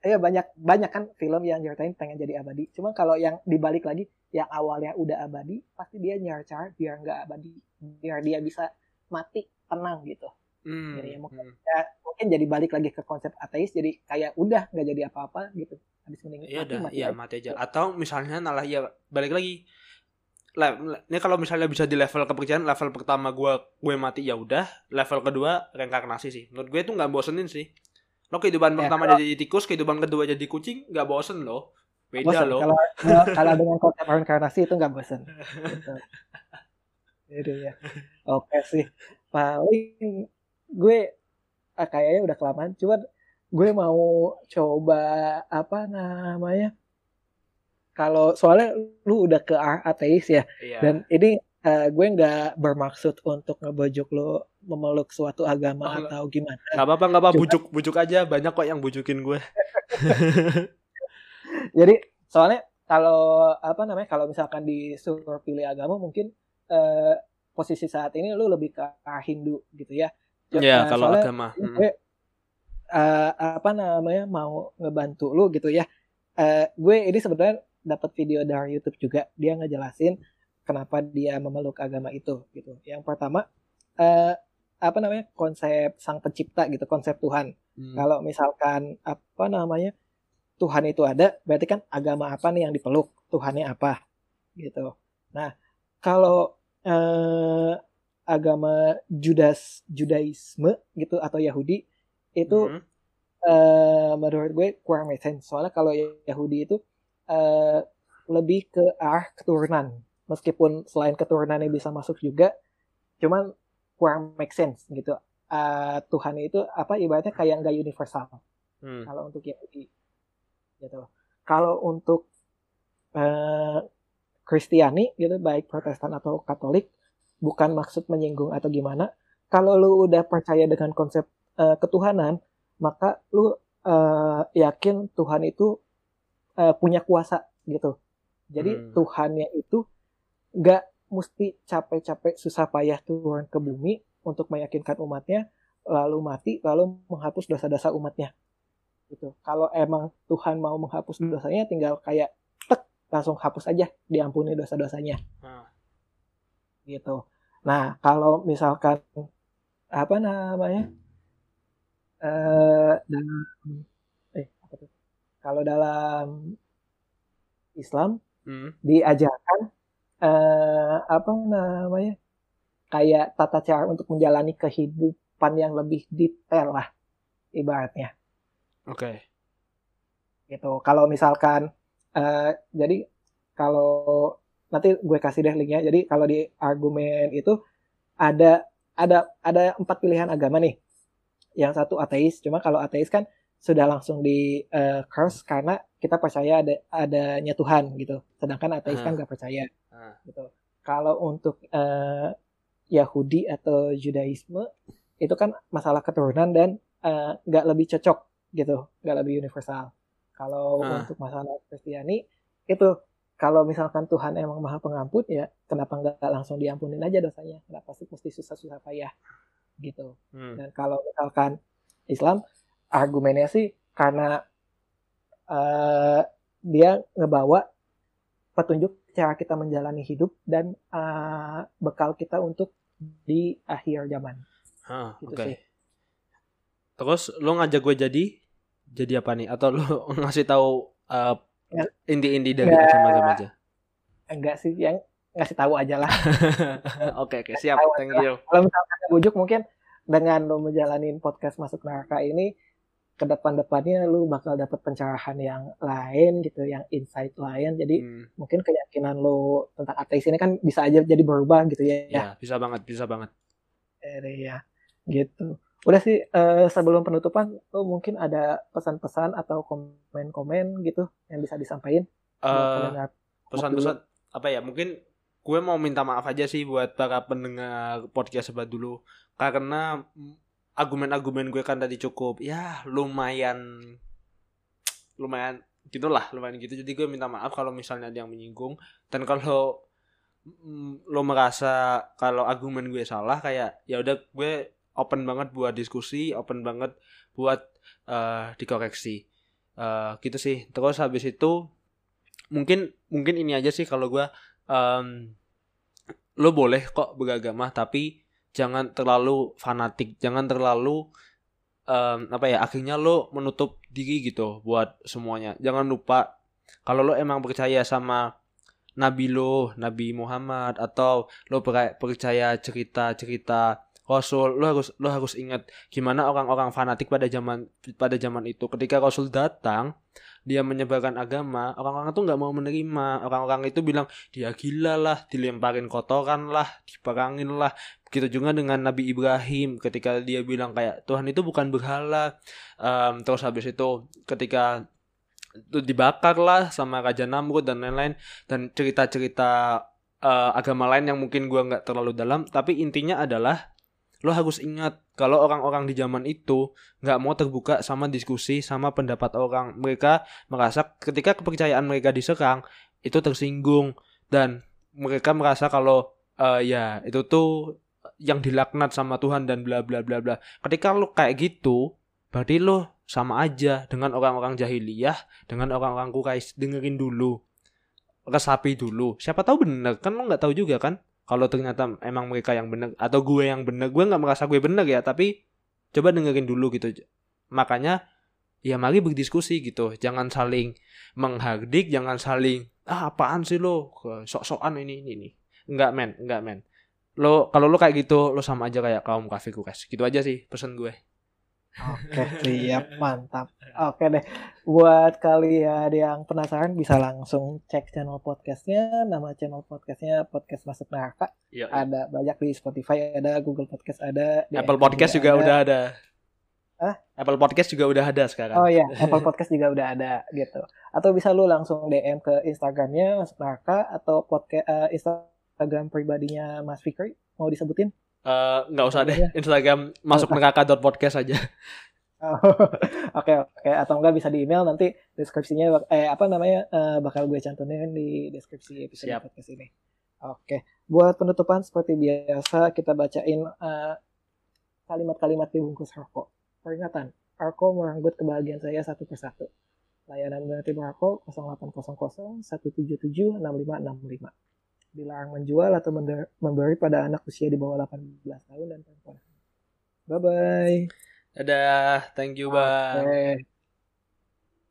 ya banyak banyak kan film yang nyeritain pengen jadi abadi. Cuma kalau yang dibalik lagi, yang awalnya udah abadi, pasti dia nyari cara biar nggak abadi, biar dia bisa mati tenang gitu. Hmm, Jadi ya mungkin, hmm. ya, mungkin jadi balik lagi ke konsep ateis, jadi kayak udah nggak jadi apa-apa gitu. Habis mending Iya mati, dah, mati iya aja. mati aja. Atau misalnya malah ya balik lagi. Ini kalau misalnya bisa di level kepercayaan, level pertama gua gue mati ya udah, level kedua reinkarnasi sih. Menurut gue itu nggak bosenin sih. Lo kehidupan Ya, pertama jadi tikus, kehidupan kedua jadi kucing, nggak bosen lo. Beda bosen. lo. Kalau kalau kalau dengan konsep reinkarnasi itu nggak bosen. Gitu. Jadi ya. Oke sih. Paling gue ah, kayaknya udah kelamaan. Cuman gue mau coba apa namanya? Kalau soalnya lu udah ke ateis ya, Iya. dan ini eh, gue nggak bermaksud untuk ngebujuk lu memeluk suatu agama Oh, atau gimana. Nggak apa-apa, nggak apa, Cuma- bujuk, bujuk aja. Banyak kok yang bujukin gue. Jadi soalnya kalau apa namanya kalau misalkan disuruh pilih agama mungkin eh, posisi saat ini lu lebih ke Hindu gitu ya. Iya, Nah, kalau agama. Gue eh, apa namanya mau ngebantu lu gitu ya. Eh, gue ini sebenarnya dapat video dari YouTube juga dia ngejelasin kenapa dia memeluk agama itu gitu. Yang pertama eh, apa namanya konsep sang pencipta gitu konsep Tuhan. Hmm. Kalau misalkan apa namanya Tuhan itu ada, berarti kan agama apa nih yang dipeluk, Tuhannya apa, gitu. Nah, kalau eh, agama Judas Judaisme gitu atau Yahudi itu Hmm. eh, menurut gue kurang make sense. Soalnya kalau Yahudi itu eh, lebih ke arah keturunan, meskipun selain keturunannya bisa masuk juga, cuman kurang make sense gitu. Eh, Tuhan itu apa ibaratnya kayak nggak universal Hmm. kalau untuk Yahudi gitu kalau untuk Kristiani gitu baik Protestan atau Katolik bukan maksud menyinggung atau gimana kalau lu udah percaya dengan konsep eh, ketuhanan maka lu eh, yakin Tuhan itu eh, punya kuasa gitu jadi Hmm. Tuhannya itu nggak mesti capek-capek susah payah turun ke bumi untuk meyakinkan umatnya lalu mati lalu menghapus dosa-dosa umatnya gitu. Kalau emang Tuhan mau menghapus dosanya tinggal kayak tek langsung hapus aja diampuni dosa-dosanya Ah. gitu. Nah, kalau misalkan apa namanya? eh apa tuh? Kalau dalam Islam Hmm. diajarkan eh apa namanya? kayak tata cara untuk menjalani kehidupan yang lebih detail lah ibaratnya. Oke. gitu. Kalau misalkan eh, jadi kalau nanti gue kasih deh linknya. Jadi kalau di argumen itu ada ada ada empat pilihan agama nih. Yang satu ateis. Cuma kalau ateis kan sudah langsung di eh, curse karena kita percaya ada adanya Tuhan gitu. Sedangkan ateis kan Ah. nggak percaya Ah. gitu. Kalau untuk eh, Yahudi atau Judaisme itu kan masalah keturunan dan eh, nggak lebih cocok gitu, nggak lebih universal. Kalau Ah. untuk masalah Kristiani itu kalau misalkan Tuhan emang maha pengampun ya kenapa nggak langsung diampunin aja dosanya? Kenapa sih mesti susah-susah payah gitu? Hmm. Dan kalau misalkan Islam argumennya sih karena eh, dia ngebawa petunjuk cara kita menjalani hidup dan eh, bekal kita untuk di akhir zaman. Ah, Gitu Oke. sih. Terus lu ngajak gue jadi jadi apa nih? Atau lu ngasih tahu uh, inti-inti dari Ya. macam-macam aja? Enggak sih, yang ngasih tahu aja lah. Oke, oke, siap. Thank you. Kalau misalkan bujuk mungkin dengan lo menjalanin podcast masuk neraka ini ke depan-depannya lu bakal dapat pencerahan yang lain gitu, yang insight lain. Jadi Hmm, mungkin keyakinan lo tentang ateis ini kan bisa aja jadi berubah gitu ya. ya, bisa banget, bisa banget. Eh, ya, gitu. Udah sih eh, sebelum penutupan, lo mungkin ada pesan-pesan atau komen-komen gitu yang bisa disampaikan Eh, pendengar. pesan-pesan apa ya? Mungkin gue mau minta maaf aja sih buat para pendengar podcast sebelah dulu karena argumen-argumen gue kan tadi cukup ya lumayan lumayan gitulah lumayan gitu. Jadi gue minta maaf kalau misalnya ada yang menyinggung. Dan kalau mm, lo merasa kalau argumen gue salah kayak ya udah gue open banget buat diskusi open banget buat uh, dikoreksi. Uh, gitu sih. Terus habis itu mungkin mungkin ini aja sih kalau gue um, lo boleh kok beragama tapi jangan terlalu fanatik jangan terlalu um, apa ya akhirnya lo menutup diri gitu buat semuanya. Jangan lupa kalau lo emang percaya sama nabi lo nabi Muhammad atau lo percaya cerita-cerita Rasul lo harus lo harus ingat gimana orang-orang fanatik pada zaman pada zaman itu. Ketika Rasul datang dia menyebarkan agama orang-orang itu nggak mau menerima. Orang-orang itu bilang dia gila lah dilemparin kotoran lah diperangin lah. Begitu juga dengan Nabi Ibrahim ketika dia bilang kayak Tuhan itu bukan berhala. Um, terus habis itu ketika itu dibakar lah sama Raja Namrud dan lain-lain dan cerita-cerita uh, agama lain yang mungkin gua nggak terlalu dalam tapi intinya adalah lo harus ingat kalau orang-orang di zaman itu nggak mau terbuka sama diskusi sama pendapat orang mereka merasa ketika kepercayaan mereka diserang itu tersinggung. Dan mereka merasa kalau uh, ya itu tuh yang dilaknat sama Tuhan dan bla bla bla bla. Ketika lo kayak gitu berarti lo sama aja dengan orang-orang jahiliyah dengan orang-orang Quraisy dengerin dulu resapi dulu. Siapa tahu bener kan lo nggak tahu juga kan kalau ternyata emang mereka yang benar atau gue yang benar gue nggak merasa gue benar ya tapi coba dengerin dulu gitu. Makanya ya mari berdiskusi gitu. Jangan saling menghardik jangan saling ah apaan sih lo? Sok-sokan ini ini ini. Nggak men nggak men. Lo kalau lo kayak gitu lo sama aja kayak kaum kafir guys. Gitu aja sih pesan gue Oke, siap, mantap. Oke deh, buat kalian yang penasaran bisa langsung cek channel podcastnya. Nama channel podcastnya Podcast Masuk Neraka. Iya. Ada banyak di Spotify, ada Google Podcast, ada di Apple Podcast juga, ada. udah ada. Hah? Apple Podcast juga udah ada sekarang. Oh iya, Apple Podcast juga udah ada gitu. Atau bisa lu langsung DM ke Instagramnya Masuk Neraka atau podcast uh, Instagram pribadinya Mas Fikri. Mau disebutin? Eh, nggak uh, usah deh Instagram masuk neraka podcast aja Oke oke atau enggak bisa di email nanti deskripsinya eh apa namanya uh, bakal gue cantumin di deskripsi episode Siap. podcast ini. Oke, buat penutupan seperti biasa kita bacain eh, kalimat-kalimat di bungkus rokok. Peringatan, rokok merenggut kebahagiaan saya satu persatu. Layanan berarti rokok 0800 177 6565 dilarang menjual atau memberi pada anak usia di bawah 18 tahun dan perempuan. Bye bye. Dadah, thank you, Bang. Okay.